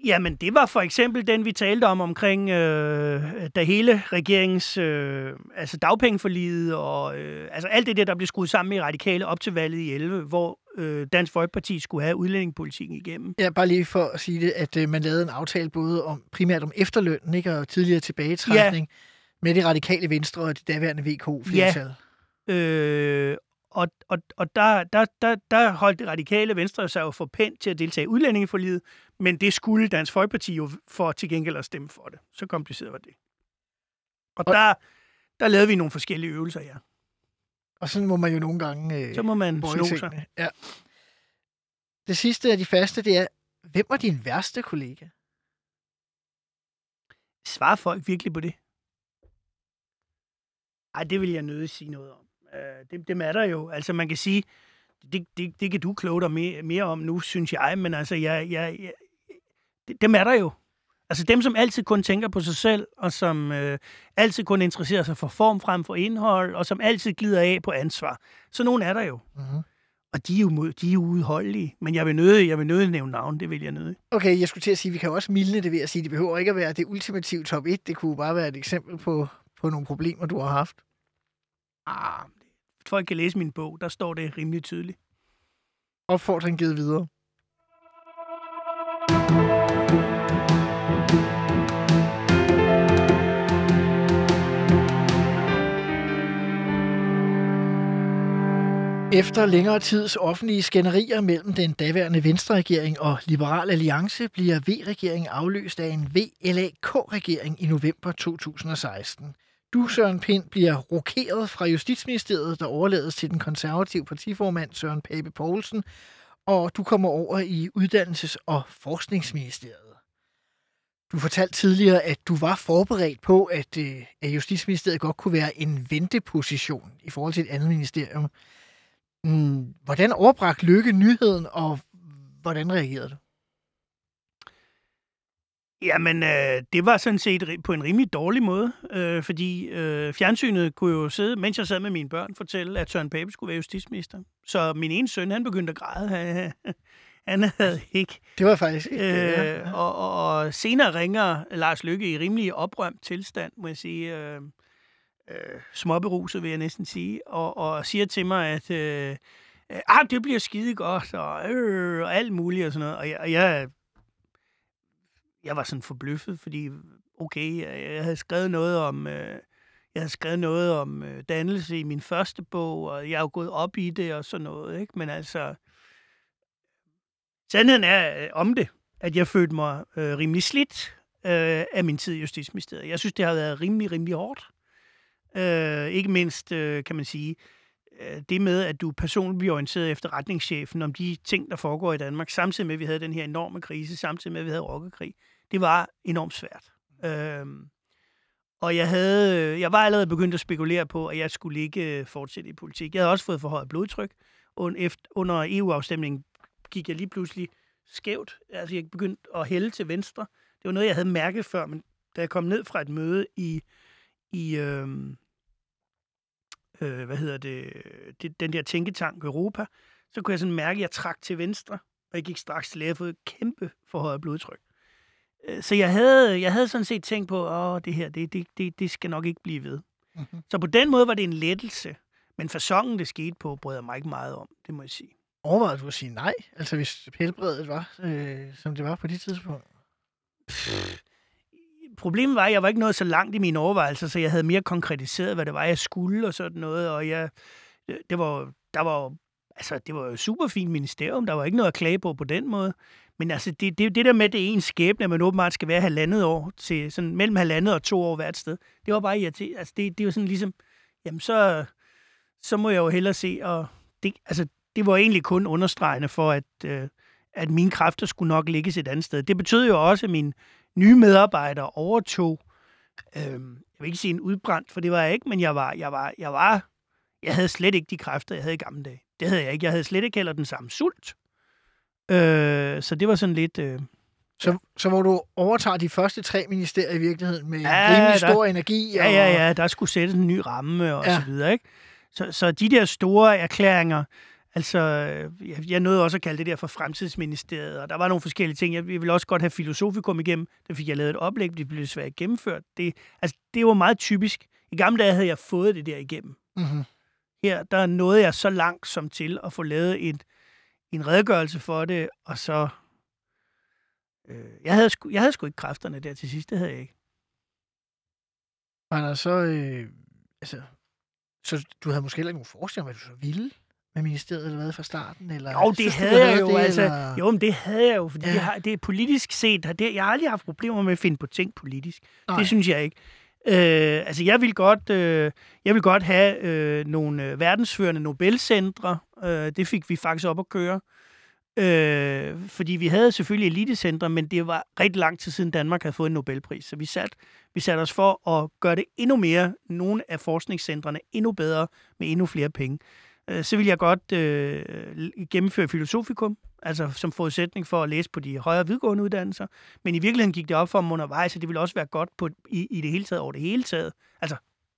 Jamen, det var for eksempel den, vi talte om omkring, øh, da hele regeringens, øh, altså dagpengeforliget og øh, altså alt det der, der blev skruet sammen i radikale op til valget i 11, hvor øh, Dansk Folkeparti skulle have udlændingepolitikken igennem.
Ja, bare lige for at sige det, at øh, man lavede en aftale både om primært om efterlønnen, ikke, og tidligere tilbagetrækning ja. med det radikale venstre og det daværende VK-flertal.
Øh, og og, og der, der, der, der holdt det radikale venstre sig jo for pænt til at deltage i udlændingeforliget, men det skulle Dansk Folkeparti jo for til gengæld at stemme for det. Så kompliceret var det. Og, og der, der lavede vi nogle forskellige øvelser, ja.
Og sådan må man jo nogle gange øh,
Så må man sno sig.
tingene. Ja. Det sidste af de faste, det er, hvem var din værste kollega?
Svarer folk virkelig på det? Ej, det vil jeg nødig sige noget om. Øh, det, det er der jo. Altså, man kan sige, det, det, det kan du kloge dig mere, mere om nu, synes jeg, men altså, jeg, jeg, jeg, det, dem er der jo. Altså dem, som altid kun tænker på sig selv, og som øh, altid kun interesserer sig for form frem for indhold, og som altid glider af på ansvar. Så nogen er der jo.
Mm-hmm.
Og de er jo, de er jo udholdelige. Men jeg vil nødig, jeg vil nødig nævne navn, det vil jeg nødig.
Okay, jeg skulle til at sige, at vi kan også mildne det ved at sige, at det behøver ikke at være det ultimative top 1. Det kunne bare være et eksempel på, på nogle problemer, du har haft.
Ah, folk kan læse min bog, der står det rimelig tydeligt.
Opfordring givet videre. Efter længere tids offentlige skænderier mellem den daværende Venstre-regering og Liberal Alliance bliver V-regeringen afløst af en VLAK-regering i november 2016. Du, Søren Pind, bliver rokeret fra Justitsministeriet, der overlades til den konservative partiformand Søren Pape Poulsen, og du kommer over i Uddannelses- og Forskningsministeriet. Du fortalte tidligere, at du var forberedt på, at, øh, at Justitsministeriet godt kunne være en venteposition i forhold til et andet ministerium. Mm, Hvordan overbragte Lykke nyheden, og hvordan reagerede du?
Jamen, øh, det var sådan set på en rimelig dårlig måde, øh, fordi øh, fjernsynet kunne jo sidde, mens jeg sad med mine børn, fortælle, at Søren Pape skulle være justitsminister. Så min ene søn, han begyndte at græde. Han, han havde ikke...
Det var faktisk ikke... ja.
Øh, og, og, og senere ringer Lars Lykke i rimelig oprømt tilstand, må jeg sige. Øh, øh, småberuset, vil jeg næsten sige. Og, og siger til mig, at øh, øh, ah, det bliver skide godt, og, øh, og alt muligt og sådan noget. Og jeg, og jeg, jeg var sådan forbløffet, fordi okay, øh, jeg, havde skrevet noget om... Øh, jeg havde skrevet noget om øh, dannelse i min første bog, og jeg er jo gået op i det og sådan noget, ikke? Men altså, Sandheden er øh, om det, at jeg følte mig øh, rimelig slidt øh, af min tid i Justitsministeriet. Jeg synes, det har været rimelig, rimelig hårdt. Øh, ikke mindst, øh, kan man sige, øh, det med, at du personligt bliver orienteret efter retningschefen om de ting, der foregår i Danmark, samtidig med, at vi havde den her enorme krise, samtidig med, at vi havde rockerkrig. Det var enormt svært. Øh, og jeg, havde, øh, jeg var allerede begyndt at spekulere på, at jeg skulle ikke øh, fortsætte i politik. Jeg havde også fået for højt blodtryk. Under EU-afstemningen gik jeg lige pludselig skævt. Altså, jeg begyndte at hælde til venstre. Det var noget, jeg havde mærket før, men da jeg kom ned fra et møde i, i øh, øh, hvad hedder det, det, den der tænketank Europa, så kunne jeg sådan mærke, at jeg trak til venstre, og jeg gik straks til læge og fået kæmpe for højt blodtryk. Øh, så jeg havde, jeg havde sådan set tænkt på, at det her, det, det, det, det skal nok ikke blive ved. Mm-hmm. Så på den måde var det en lettelse. Men fasongen, det skete på, brød jeg mig ikke meget om, det må jeg sige.
Overvejede du at sige nej? Altså hvis helbredet var, øh, som det var på det tidspunkt? Pff,
problemet var, at jeg var ikke nået så langt i mine overvejelser, så jeg havde mere konkretiseret, hvad det var, jeg skulle og sådan noget. Og jeg, det var, der var, altså, det var jo super fint ministerium. Der var ikke noget at klage på på den måde. Men altså, det, det, det der med, det ene skæbne, at man åbenbart skal være halvandet år til sådan mellem halvandet og to år hvert sted, det var bare irriterende. Altså, det, det var sådan ligesom, jamen så, så må jeg jo hellere se, og det, altså, det var egentlig kun understregende for, at, øh, at mine kræfter skulle nok ligges et andet sted. Det betød jo også, at min nye medarbejdere overtog, øh, jeg vil ikke sige en udbrændt, for det var jeg ikke, men jeg var, jeg var, jeg var, jeg havde slet ikke de kræfter, jeg havde i gamle dage. Det havde jeg ikke. Jeg havde slet ikke heller den samme sult. Øh, så det var sådan lidt... Øh,
så, ja. så hvor du overtager de første tre ministerier i virkeligheden med ja, rimelig stor der, energi?
Ja, og... ja, ja. Der skulle sættes en ny ramme og ja. så videre, ikke? Så, så de der store erklæringer, altså, jeg, jeg nåede også at kalde det der for fremtidsministeriet, og der var nogle forskellige ting. Jeg, jeg ville også godt have filosofikum igennem. Der fik jeg lavet et oplæg, det blev svært gennemført. Det, altså, det var meget typisk. I gamle dage havde jeg fået det der igennem. Mm-hmm. Her, der nåede jeg så langt som til at få lavet et, en redegørelse for det, og så... Øh, jeg, havde sku, jeg havde sgu ikke kræfterne der til sidst, det havde jeg ikke.
Var så... Øh, altså, så du havde måske heller ikke nogen forestilling om, hvad du så ville med ministeriet, eller hvad, fra starten? Eller,
jo, det havde jeg jo, det, altså. Eller? Jo, men det havde jeg jo, fordi ja. jeg har, det er politisk set, det, jeg har aldrig haft problemer med at finde på ting politisk. Nej. Det synes jeg ikke. Øh, altså, jeg vil godt, øh, jeg vil godt have øh, nogle øh, verdensførende Nobelcentre. Øh, det fik vi faktisk op at køre. Øh, fordi vi havde selvfølgelig elitecentre, men det var rigtig lang tid siden Danmark havde fået en Nobelpris. Så vi satte vi sat os for at gøre det endnu mere, nogle af forskningscentrene endnu bedre, med endnu flere penge. Øh, så vil jeg godt øh, gennemføre filosofikum, altså som forudsætning for at læse på de højere vidgående uddannelser. Men i virkeligheden gik det op for mig undervejs, at det ville også være godt på, i, i det hele taget over det hele taget. Altså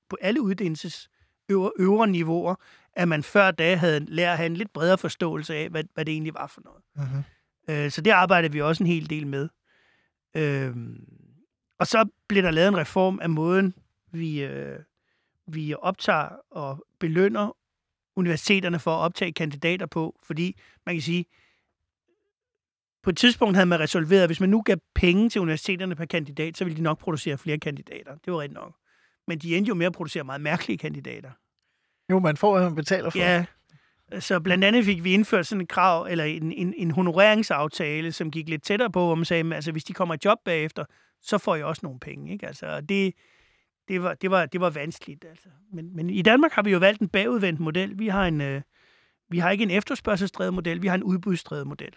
på alle uddannelses øvre, øvre niveauer, at man før da havde lært at have en lidt bredere forståelse af, hvad, hvad det egentlig var for noget. Uh-huh. Øh, så det arbejder vi også en hel del med. Øh, og så blev der lavet en reform af måden, vi, øh, vi optager og belønner universiteterne for at optage kandidater på, fordi man kan sige, på et tidspunkt havde man resolveret, at hvis man nu gav penge til universiteterne per kandidat, så ville de nok producere flere kandidater. Det var rigtigt nok. Men de endte jo med at producere meget mærkelige kandidater.
Jo, man får, hvad man betaler for.
Ja, så blandt andet fik vi indført sådan et krav, eller en, en, en honoreringsaftale, som gik lidt tættere på, hvor man sagde, at altså, hvis de kommer i job bagefter, så får I også nogle penge. Ikke? Altså, det, det, var, det, var, det var vanskeligt. Altså. Men, men i Danmark har vi jo valgt en bagudvendt model. Vi har, en, øh, vi har ikke en efterspørgselsdrevet model, vi har en udbudsdrevet model.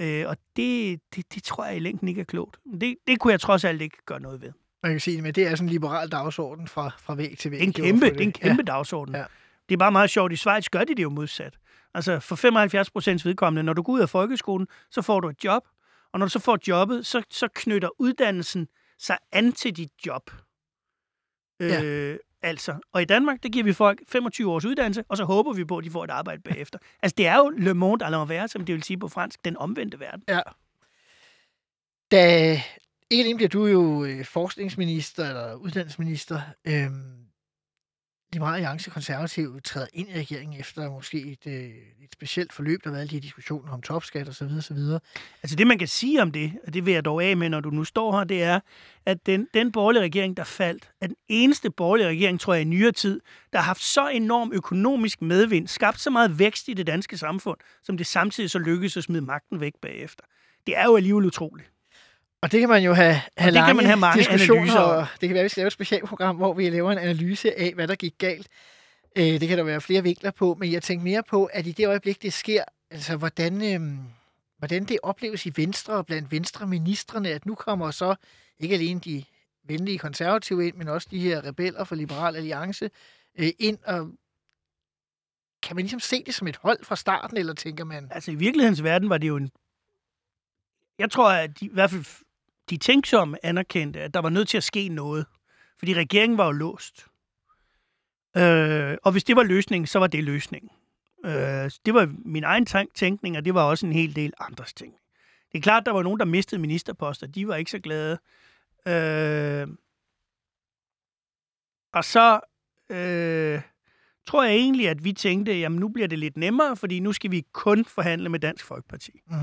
Øh, og det, det, det tror jeg i længden ikke er klogt. Det, det kunne jeg trods alt ikke gøre noget ved.
Man kan sige, men det er sådan en liberal dagsorden fra, fra væg til væg.
Det er en kæmpe, det. det er en kæmpe ja. dagsorden. Ja. Det er bare meget sjovt. I Schweiz gør de det jo modsat. Altså for 75 procents vedkommende, når du går ud af folkeskolen, så får du et job. Og når du så får jobbet, så, så knytter uddannelsen sig an til dit job. Ja. Øh, altså. Og i Danmark, der giver vi folk 25 års uddannelse, og så håber vi på, at de får et arbejde bagefter. altså, det er jo le monde à l'envers, som det vil sige på fransk, den omvendte verden.
Ja. Da ikke alene bliver du jo øh, forskningsminister eller uddannelsesminister. Øhm, Liberale Alliance konservative træder ind i regeringen efter måske et, øh, et specielt forløb, der har været alle de her diskussioner om topskat osv. osv.
Altså det, man kan sige om det, og det vil jeg dog af med, når du nu står her, det er, at den, den borgerlige regering, der faldt, er den eneste borgerlige regering, tror jeg, i nyere tid, der har haft så enorm økonomisk medvind, skabt så meget vækst i det danske samfund, som det samtidig så lykkedes at smide magten væk bagefter. Det er jo alligevel utroligt.
Og det kan man jo have, have
det kan
lange
man have mange
diskussioner,
analyser
og det kan være, at vi skal lave et specialprogram, hvor vi laver en analyse af, hvad der gik galt. Øh, det kan der være flere vinkler på, men jeg tænker mere på, at i det øjeblik, det sker, altså hvordan, øhm, hvordan det opleves i Venstre og blandt Venstre-ministerne, at nu kommer så ikke alene de venlige konservative ind, men også de her rebeller for Liberal Alliance øh, ind, og kan man ligesom se det som et hold fra starten, eller tænker man,
Altså i virkelighedens verden var det jo en... Jeg tror, at de, i hvert fald de tænksomme anerkendte, at der var nødt til at ske noget. Fordi regeringen var jo låst. Øh, og hvis det var løsningen, så var det løsningen. Øh, det var min egen tænkning, og det var også en hel del andres ting. Det er klart, der var nogen, der mistede ministerposter. De var ikke så glade. Øh, og så øh, tror jeg egentlig, at vi tænkte, jamen nu bliver det lidt nemmere, fordi nu skal vi kun forhandle med Dansk Folkeparti.
mm,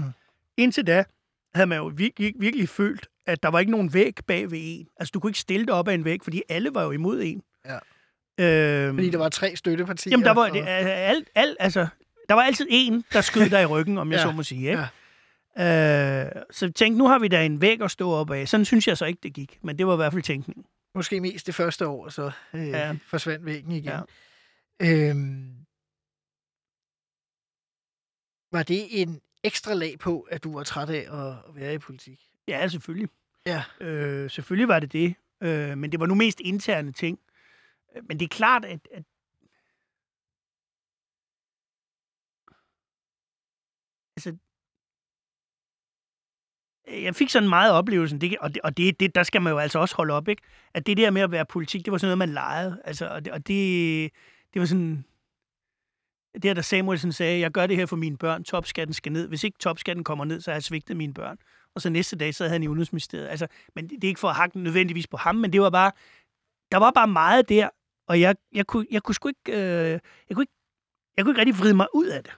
Indtil da havde man jo virkelig, virkelig følt, at der var ikke nogen væg bag ved en. Altså, du kunne ikke stille dig op af en væg, fordi alle var jo imod en.
Ja.
Øhm,
fordi der var tre støttepartier?
jamen, der var,
og-
alt, alt, altså, der var altid en, der skød dig i ryggen, om jeg
Ja,
så må sige. Ikke? Ja. Øh, så tænkte, nu har vi da en væg at stå op af. Sådan synes jeg så ikke, det gik. Men det var i hvert fald tænkningen.
Måske mest det første år, så øh, ja. Forsvandt væggen igen.
Ja.
Øhm, var det en ekstra lag på, at du var træt af at være i politik?
Ja, selvfølgelig.
Ja.
Øh, selvfølgelig var det det. Øh, men det var nu mest interne ting. Øh, Men det er klart, at, at altså, øh, jeg fik sådan meget oplevelsen, det, og, det, og det, det, der skal man jo altså også holde op, ikke? At det der med at være politik, det var sådan noget, man legede. Altså, og det, og det, det var sådan... Det er der Samuelsen sagde, jeg gør det her for mine børn, topskatten skal ned. Hvis ikke topskatten kommer ned, så har jeg svigtet mine børn. Og så næste dag sad han i Udenrigsministeriet. Altså, men det det er ikke for at hakke nødvendigvis på ham, men det var bare, der var bare meget der, og jeg, jeg, kunne, jeg kunne sgu ikke, øh, jeg kunne ikke, jeg kunne ikke rigtig vride mig ud af det.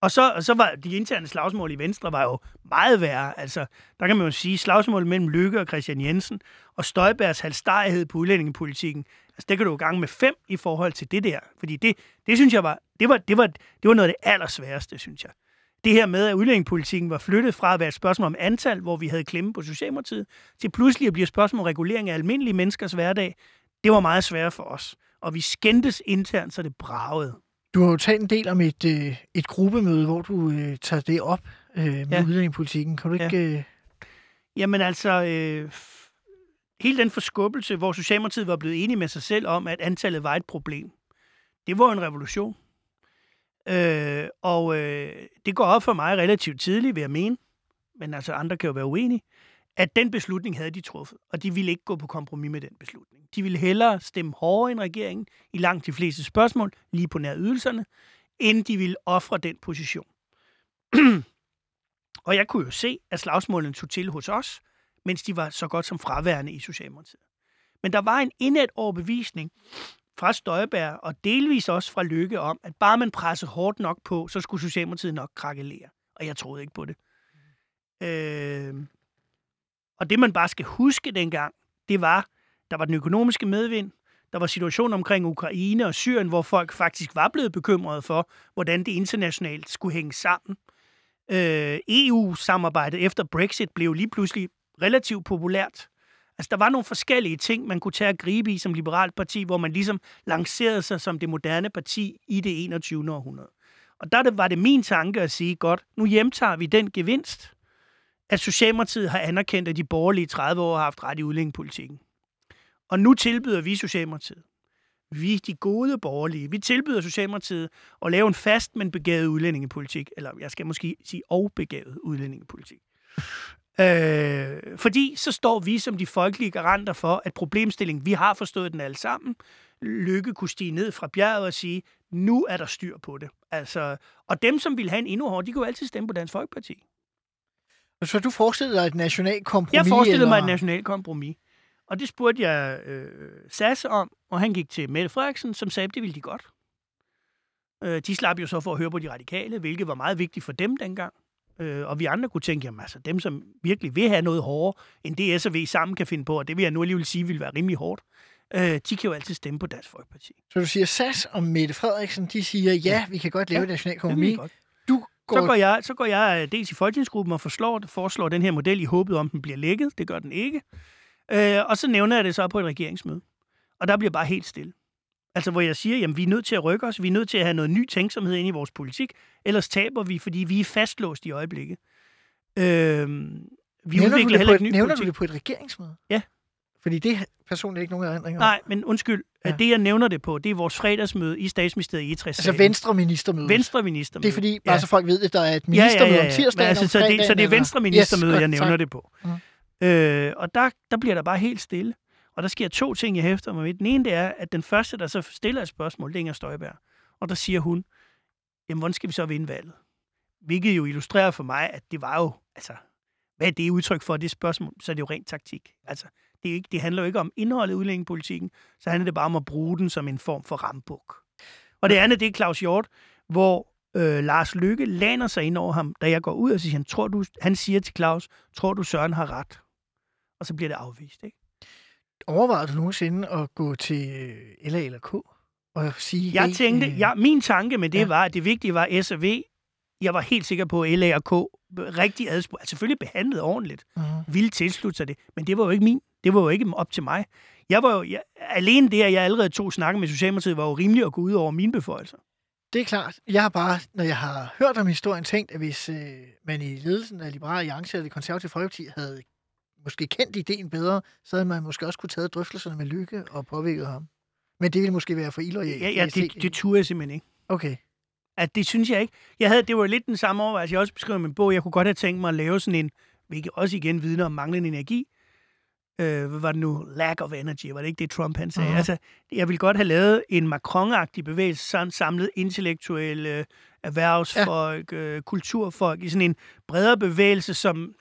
Og så, og så var de interne slagsmål i Venstre var jo meget værre. Altså, der kan man jo sige, slagsmål mellem Lykke og Christian Jensen, og Støjbergs halvstarighed på udlændingepolitikken, altså det kan du jo gange med fem i forhold til det der. Fordi det, det synes jeg var, det var, det var, det var noget af det allersværeste, synes jeg. Det her med, at udlændingepolitikken var flyttet fra at være et spørgsmål om antal, hvor vi havde klemme på Socialdemokratiet, til pludselig at blive et spørgsmål om regulering af almindelige menneskers hverdag, det var meget svært for os. Og vi skændtes internt, så det bragede.
Du har jo talt en del om et, øh, et gruppemøde, hvor du øh, tager det op øh, med ja.
Ja.
udlændingepolitikken. Kan du ikke... Øh,
Jamen altså, øh, hele den forskubbelse, hvor Socialdemokratiet var blevet enige med sig selv om, at antallet var et problem, det var en revolution. Øh, og øh, det går op for mig relativt tidligt, vil jeg mene, men altså andre kan jo være uenige, at den beslutning havde de truffet, og de ville ikke gå på kompromis med den beslutning. De ville hellere stemme hårdere end regeringen i langt de fleste spørgsmål, lige på nær ydelserne, end de ville ofre den position. og jeg kunne jo se, at slagsmålene tog til hos os, mens de var så godt som fraværende i Socialdemokratiet. Men der var en indet overbevisning fra Støjberg, og delvis også fra Lykke om, at bare man pressede hårdt nok på, så skulle Socialdemokratiet nok krakelere. Og jeg troede ikke på det. Øh, og det man bare skal huske dengang, det var, der var den økonomiske medvind, der var situationen omkring Ukraine og Syrien, hvor folk faktisk var blevet bekymrede for, hvordan det internationalt skulle hænge sammen. Øh, EU-samarbejdet efter Brexit blev lige pludselig relativt populært. Altså, der var nogle forskellige ting, man kunne tage at gribe i som liberalt parti, hvor man ligesom lancerede sig som det moderne parti i det 21. århundrede. Og der var det min tanke at sige, godt, nu hjemtager vi den gevinst, at Socialdemokratiet har anerkendt, at de borgerlige 30 år har haft ret i udlændingepolitikken. Og nu tilbyder vi Socialdemokratiet, vi de gode borgerlige, vi tilbyder Socialdemokratiet at lave en fast, men begavet udlændingepolitik, eller jeg skal måske sige og begavet udlændingepolitik. Øh, fordi så står vi som de folkelige garanter for, at problemstillingen, vi har forstået den alle sammen, Lykke kunne stige ned fra bjerget og sige, nu er der styr på det. Altså, og dem, som vil have en endnu hårdere, de jo altid stemme på Dansk Folkeparti.
så du forestiller dig et nationalt kompromis?
Jeg forestillede mig
eller-
et nationalt kompromis. Og det spurgte jeg øh, SAS om, og han gik til Mette Frederiksen, som sagde, at det ville de godt. Øh, de slap jo så for at høre på de radikale, hvilket var meget vigtigt for dem dengang. Øh, og vi andre kunne tænke, jamen altså dem, som virkelig vil have noget hårdere, end det S og V sammen kan finde på, og det vil jeg nu alligevel sige, vil være rimelig hårdt, øh, de kan jo altid stemme på Dansk Folkeparti.
Så du siger, SAS og Mette Frederiksen, de siger, ja, vi kan godt lave
Ja,
national kompromis. Du går...
Så går, jeg, så går jeg øh, dels i folketingsgruppen og foreslår, foreslår den her model i håbet om, den bliver lækket. Det gør den ikke. Øh, og så nævner jeg det så på et regeringsmøde. Og der bliver bare helt stille. Altså, hvor jeg siger, jamen, vi er nødt til at rykke os. Vi er nødt til at have noget ny tænksomhed ind i vores politik. Ellers taber vi, fordi vi er fastlåst i øjeblikket. Øh, vi
nævner
udvikler
du
heller ikke
et,
ny
nævner
politik.
du det på et regeringsmøde?
Ja.
Fordi det er personligt ikke nogen erindring om.
Nej, men undskyld.
Ja.
Ja. Det, jeg nævner det på, det er vores fredagsmøde i statsministeriet i 60
Altså Venstre ministermøde.
Venstre ministermøde.
Det er fordi, bare
Ja.
så folk ved det, der er et ministermøde om tirsdagen,
Men altså,
om
så, det, så det er Venstre ministermøde,
Yes,
jeg nævner
tak.
det på. Mm. Øh, og der, der bliver der bare helt stille. Og der sker to ting, jeg hæfter mig ved. Den ene det er, at den første, der så stiller et spørgsmål, det er Inger Støjberg. Og der siger hun, jamen, hvordan skal vi så vinde valget? Hvilket jo illustrerer for mig, at det var jo, altså, hvad er det udtryk for det spørgsmål? Så er det jo rent taktik. Altså, det, er ikke, det handler jo ikke om indholdet i udlændingepolitikken, så handler det bare om at bruge den som en form for rambuk. Og det andet, det er Claus Hjort, hvor øh, Lars Lykke lander sig ind over ham, da jeg går ud og siger, han, tror du, han siger til Claus, tror du Søren har ret? Og så bliver det afvist, ikke?
Overvejede du nogensinde at gå til øh, LA eller K? Og sige,
Jeg
hey,
tænkte,
øh,
ja, min tanke med det
ja.
var, at det vigtige var S og V. Jeg var helt sikker på, at LA og K rigtig adspurgt, altså selvfølgelig behandlet ordentligt,
Mhm.
ville tilslutte sig det, men det var jo ikke min, det var jo ikke op til mig. Jeg var jo, jeg, alene det, at jeg allerede tog snakke med Socialdemokratiet, var jo rimeligt at gå ud over mine beføjelser.
Det er klart. Jeg har bare, når jeg har hørt om historien, tænkt, at hvis øh, man i ledelsen af Liberale Alliance eller det konservative Folkeparti havde måske kendt ideen bedre, så havde man måske også kunne tage drøftelserne med Lykke og påvirket ham. Men det ville måske være for illoyalt.
Ja, ja det, det turde jeg simpelthen ikke.
Okay.
At det synes jeg ikke. Jeg havde, det var lidt den samme overvejelse, jeg også beskrev i min bog. Jeg kunne godt have tænkt mig at lave sådan en, hvilket også igen vidner om manglende energi. Øh, hvad var det nu? Lack of energy, var det ikke det, Trump han sagde? Uh-huh. Altså, jeg ville godt have lavet en Macron-agtig bevægelse, sådan samlet intellektuelle, erhvervsfolk, ja. øh, kulturfolk, i sådan en bredere bevægelse, som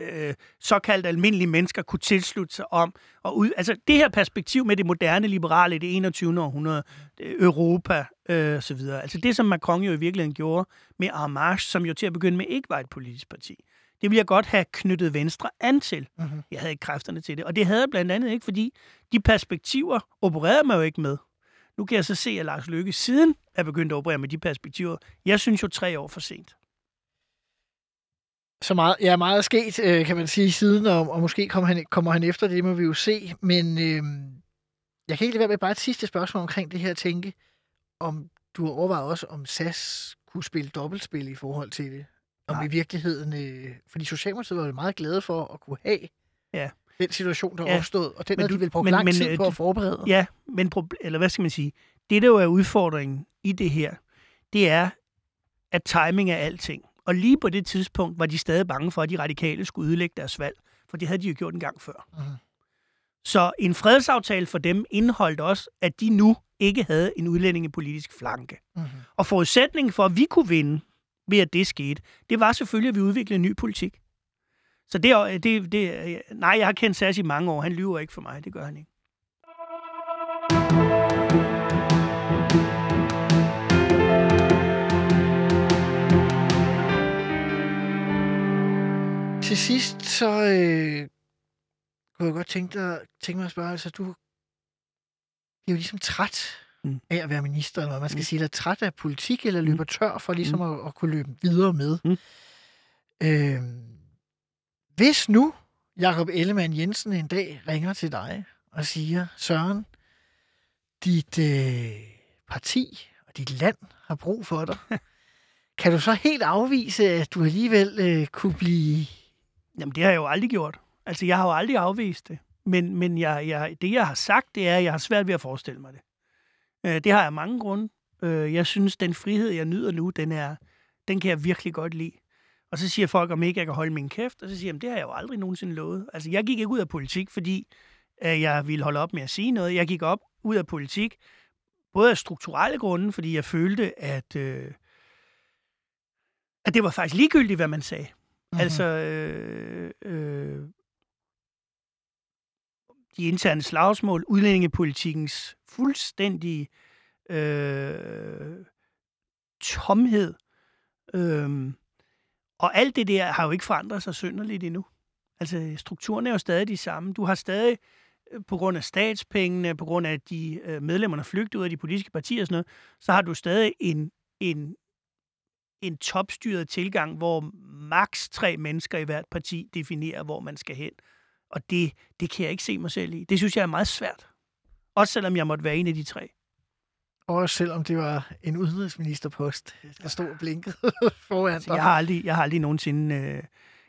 øh, såkaldt almindelige mennesker kunne tilslutte sig om. Og ud, altså det her perspektiv med det moderne liberale i det 21. århundrede, øh, Europa øh, så videre. Altså det, som Macron jo i virkeligheden gjorde med Armage, som jo til at begynde med ikke var et politisk parti. Det ville jeg godt have knyttet Venstre an til.
Mhm.
Jeg havde ikke kræfterne til det. Og det havde jeg blandt andet ikke, fordi de perspektiver opererede mig jo ikke med. Nu kan jeg så se, at Lars Løkke siden er begyndt at operere med de perspektiver. Jeg synes jo tre år for sent.
Så meget, ja, meget er sket, øh, kan man sige, siden, og, og måske kommer han, kommer han efter det, det må vi jo se. Men øh, jeg kan ikke lade være med bare et sidste spørgsmål omkring det her tænke, om du har overvejet også, om SAS kunne spille dobbeltspil i forhold til det. Om
Nej.
i virkeligheden, øh, fordi Socialdemokratiet var jo meget glade for at kunne have
Ja.
den situation, der
Ja.
opstod, og den
Men
har
du-
de vel brugt
men-
lang
men,
tid
øh,
på at forberede.
Ja, men eller hvad skal man sige? Det, der jo er udfordringen i det her, det er, at timing er alting. Og lige på det tidspunkt var de stadig bange for, at de radikale skulle ødelægge deres valg. For det havde de jo gjort en gang før.
Mhm.
Så en fredsaftale for dem indeholdt også, at de nu ikke havde en udlændingepolitisk flanke.
Mhm.
Og forudsætningen for, at vi kunne vinde ved, at det skete, det var selvfølgelig, at vi udviklede en ny politik. Så det, det, det, nej, jeg har kendt Sass i mange år. Han lyver ikke for mig. Det gør han ikke.
Til sidst, så øh, kunne jeg godt tænke, dig, tænke mig at spørge, altså du er jo ligesom træt
Mm.
mm. af at være minister, eller hvad man skal
Mm.
mm. sige, eller træt af politik, eller løber tør for ligesom mm. at, at kunne løbe videre med.
Mm.
Øh, hvis nu Jakob Ellemann Jensen en dag ringer til dig og siger, Søren, dit øh, parti og dit land har brug for dig, kan du så helt afvise, at du alligevel øh, kunne blive
Jamen, det har jeg jo aldrig gjort. Altså, jeg har jo aldrig afvist det. Men, men jeg, jeg, det, jeg har sagt, det er, at jeg har svært ved at forestille mig det. Øh, det har jeg mange grunde. Øh, jeg synes, den frihed, jeg nyder nu, den, er, den kan jeg virkelig godt lide. Og så siger folk, om ikke jeg kan holde min kæft, og så siger jeg, det har jeg jo aldrig nogensinde lovet. Altså, jeg gik ikke ud af politik, fordi øh, jeg ville holde op med at sige noget. Jeg gik op ud af politik, både af strukturelle grunde, fordi jeg følte, at, øh, at det var faktisk ligegyldigt, hvad man sagde. Mm-hmm. Altså, øh, øh, de interne slagsmål, udlændingepolitikkens fuldstændige øh, tomhed. Øh, og alt det der har jo ikke forandret sig synderligt endnu. Altså, strukturen er jo stadig de samme. Du har stadig, øh, på grund af statspengene, på grund af de øh, medlemmerne flygter ud af de politiske partier og sådan noget, så har du stadig en, en, en topstyret tilgang, hvor maks tre mennesker i hvert parti definerer, hvor man skal hen. Og det, det kan jeg ikke se mig selv i. Det synes jeg er meget svært. Også selvom jeg måtte være en af de tre.
Også selvom det var en udenrigsministerpost, der stod og blinkede foran
Altså,
dig.
jeg har aldrig, jeg har aldrig nogensinde, øh,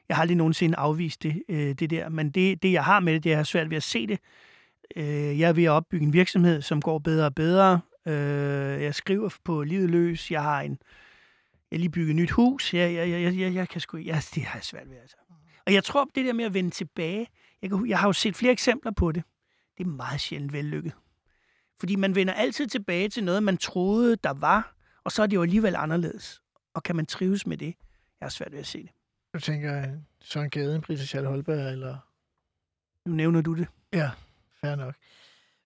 jeg har aldrig nogensinde afvist det, øh, det der. Men det, det, jeg har med det, det er jeg har svært ved at se det. Øh, jeg er ved at opbygge en virksomhed, som går bedre og bedre. Øh, jeg skriver på livet løs. Jeg har en, jeg lige bygget et nyt hus. Jeg, jeg, jeg, jeg, jeg, kan sgu, jeg, det har jeg svært ved, altså. Og jeg tror, det der med at vende tilbage, jeg, kan, jeg har jo set flere eksempler på det. Det er meget sjældent vellykket. Fordi man vender altid tilbage til noget, man troede, der var, og så er det jo alligevel anderledes. Og kan man trives med det? Jeg har svært ved at se det.
Du tænker Søren Gade, Britta Schall Holberg, eller...
Nu nævner du det.
Ja, fair nok.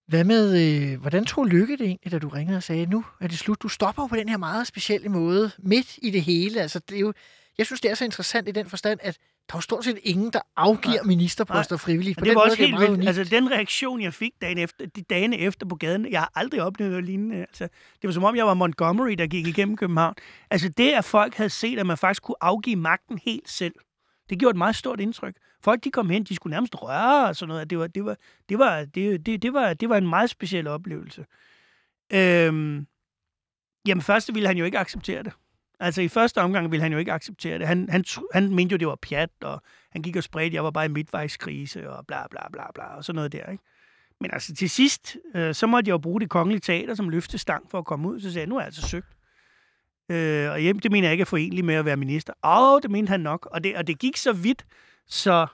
Hvad med, øh, hvordan tog Lykke det egentlig, da du ringede og sagde, nu er det slut? Du stopper jo på den her meget specielle måde, midt i det hele. Altså, det er jo, jeg synes, det er så interessant i den forstand, at der er jo stort set ingen, der afgiver
Nej.
ministerposter frivilligt. På
Og det
den
var
måde
også
det
helt vildt. Altså, den reaktion, jeg fik dagen efter, de dagene efter på gaden, jeg har aldrig oplevet noget lignende. Altså, det var som om, jeg var Montgomery, der gik igennem København. Altså, det, at folk havde set, at man faktisk kunne afgive magten helt selv, det gjorde et meget stort indtryk. Folk, de kom hen, de skulle nærmest røre og sådan noget. Det var, det var, det var, det, det, det var, det var en meget speciel oplevelse. Øhm, jamen, først ville han jo ikke acceptere det. Altså, i første omgang ville han jo ikke acceptere det. Han, han, han mente jo, det var pjat, og han gik og spredte, jeg var bare i midtvejskrise, og bla bla bla bla, og sådan noget der, ikke? Men altså, til sidst, øh, så måtte jeg jo bruge det kongelige teater som løftestang for at komme ud. Så sagde jeg, nu er jeg altså søgt. Øh, og hjem, det mener jeg ikke er forenligt med at være minister. Åh, det mente han nok. Og det, og det gik så vidt, så...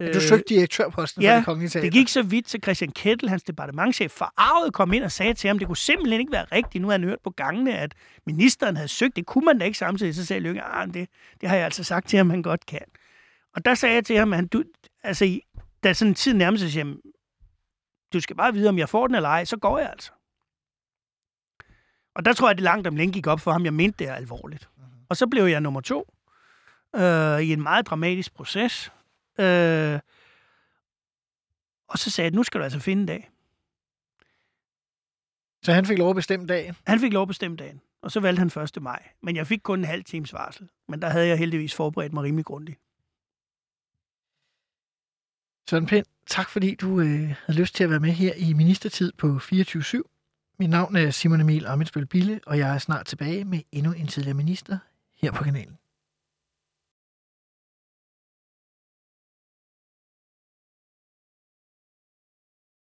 Øh,
Du søgte direktørposten for
ja,
det kongelige teater.
det gik så vidt, så Christian Kettel, hans departementchef, forarvet kom ind og sagde til ham, det kunne simpelthen ikke være rigtigt. Nu havde han hørt på gangene, at ministeren havde søgt. Det kunne man da ikke samtidig. Så sagde Lykke, ah, det, det har jeg altså sagt til ham, han godt kan. Og der sagde jeg til ham, at han, du, altså, i- da sådan tid nærmede sig, så siger du skal bare vide, om jeg får den eller ej, så går jeg altså. Og der tror jeg, det langt om længe gik op for ham. Jeg mente det alvorligt. Og så blev jeg nummer to øh, i en meget dramatisk proces. Øh, og så sagde jeg, nu skal du altså finde en dag.
Så han fik lov at bestemme dagen.
Han fik lov at bestemme dagen, og så valgte han 1. maj. Men jeg fik kun en halv times varsel. Men der havde jeg heldigvis forberedt mig rimelig grundigt.
Søren Pind, tak fordi du øh, havde lyst til at være med her i Ministertid på 24-7. Mit navn er Simon Emil Amitsbøl Bille, og jeg er snart tilbage med endnu en tidligere minister her på kanalen.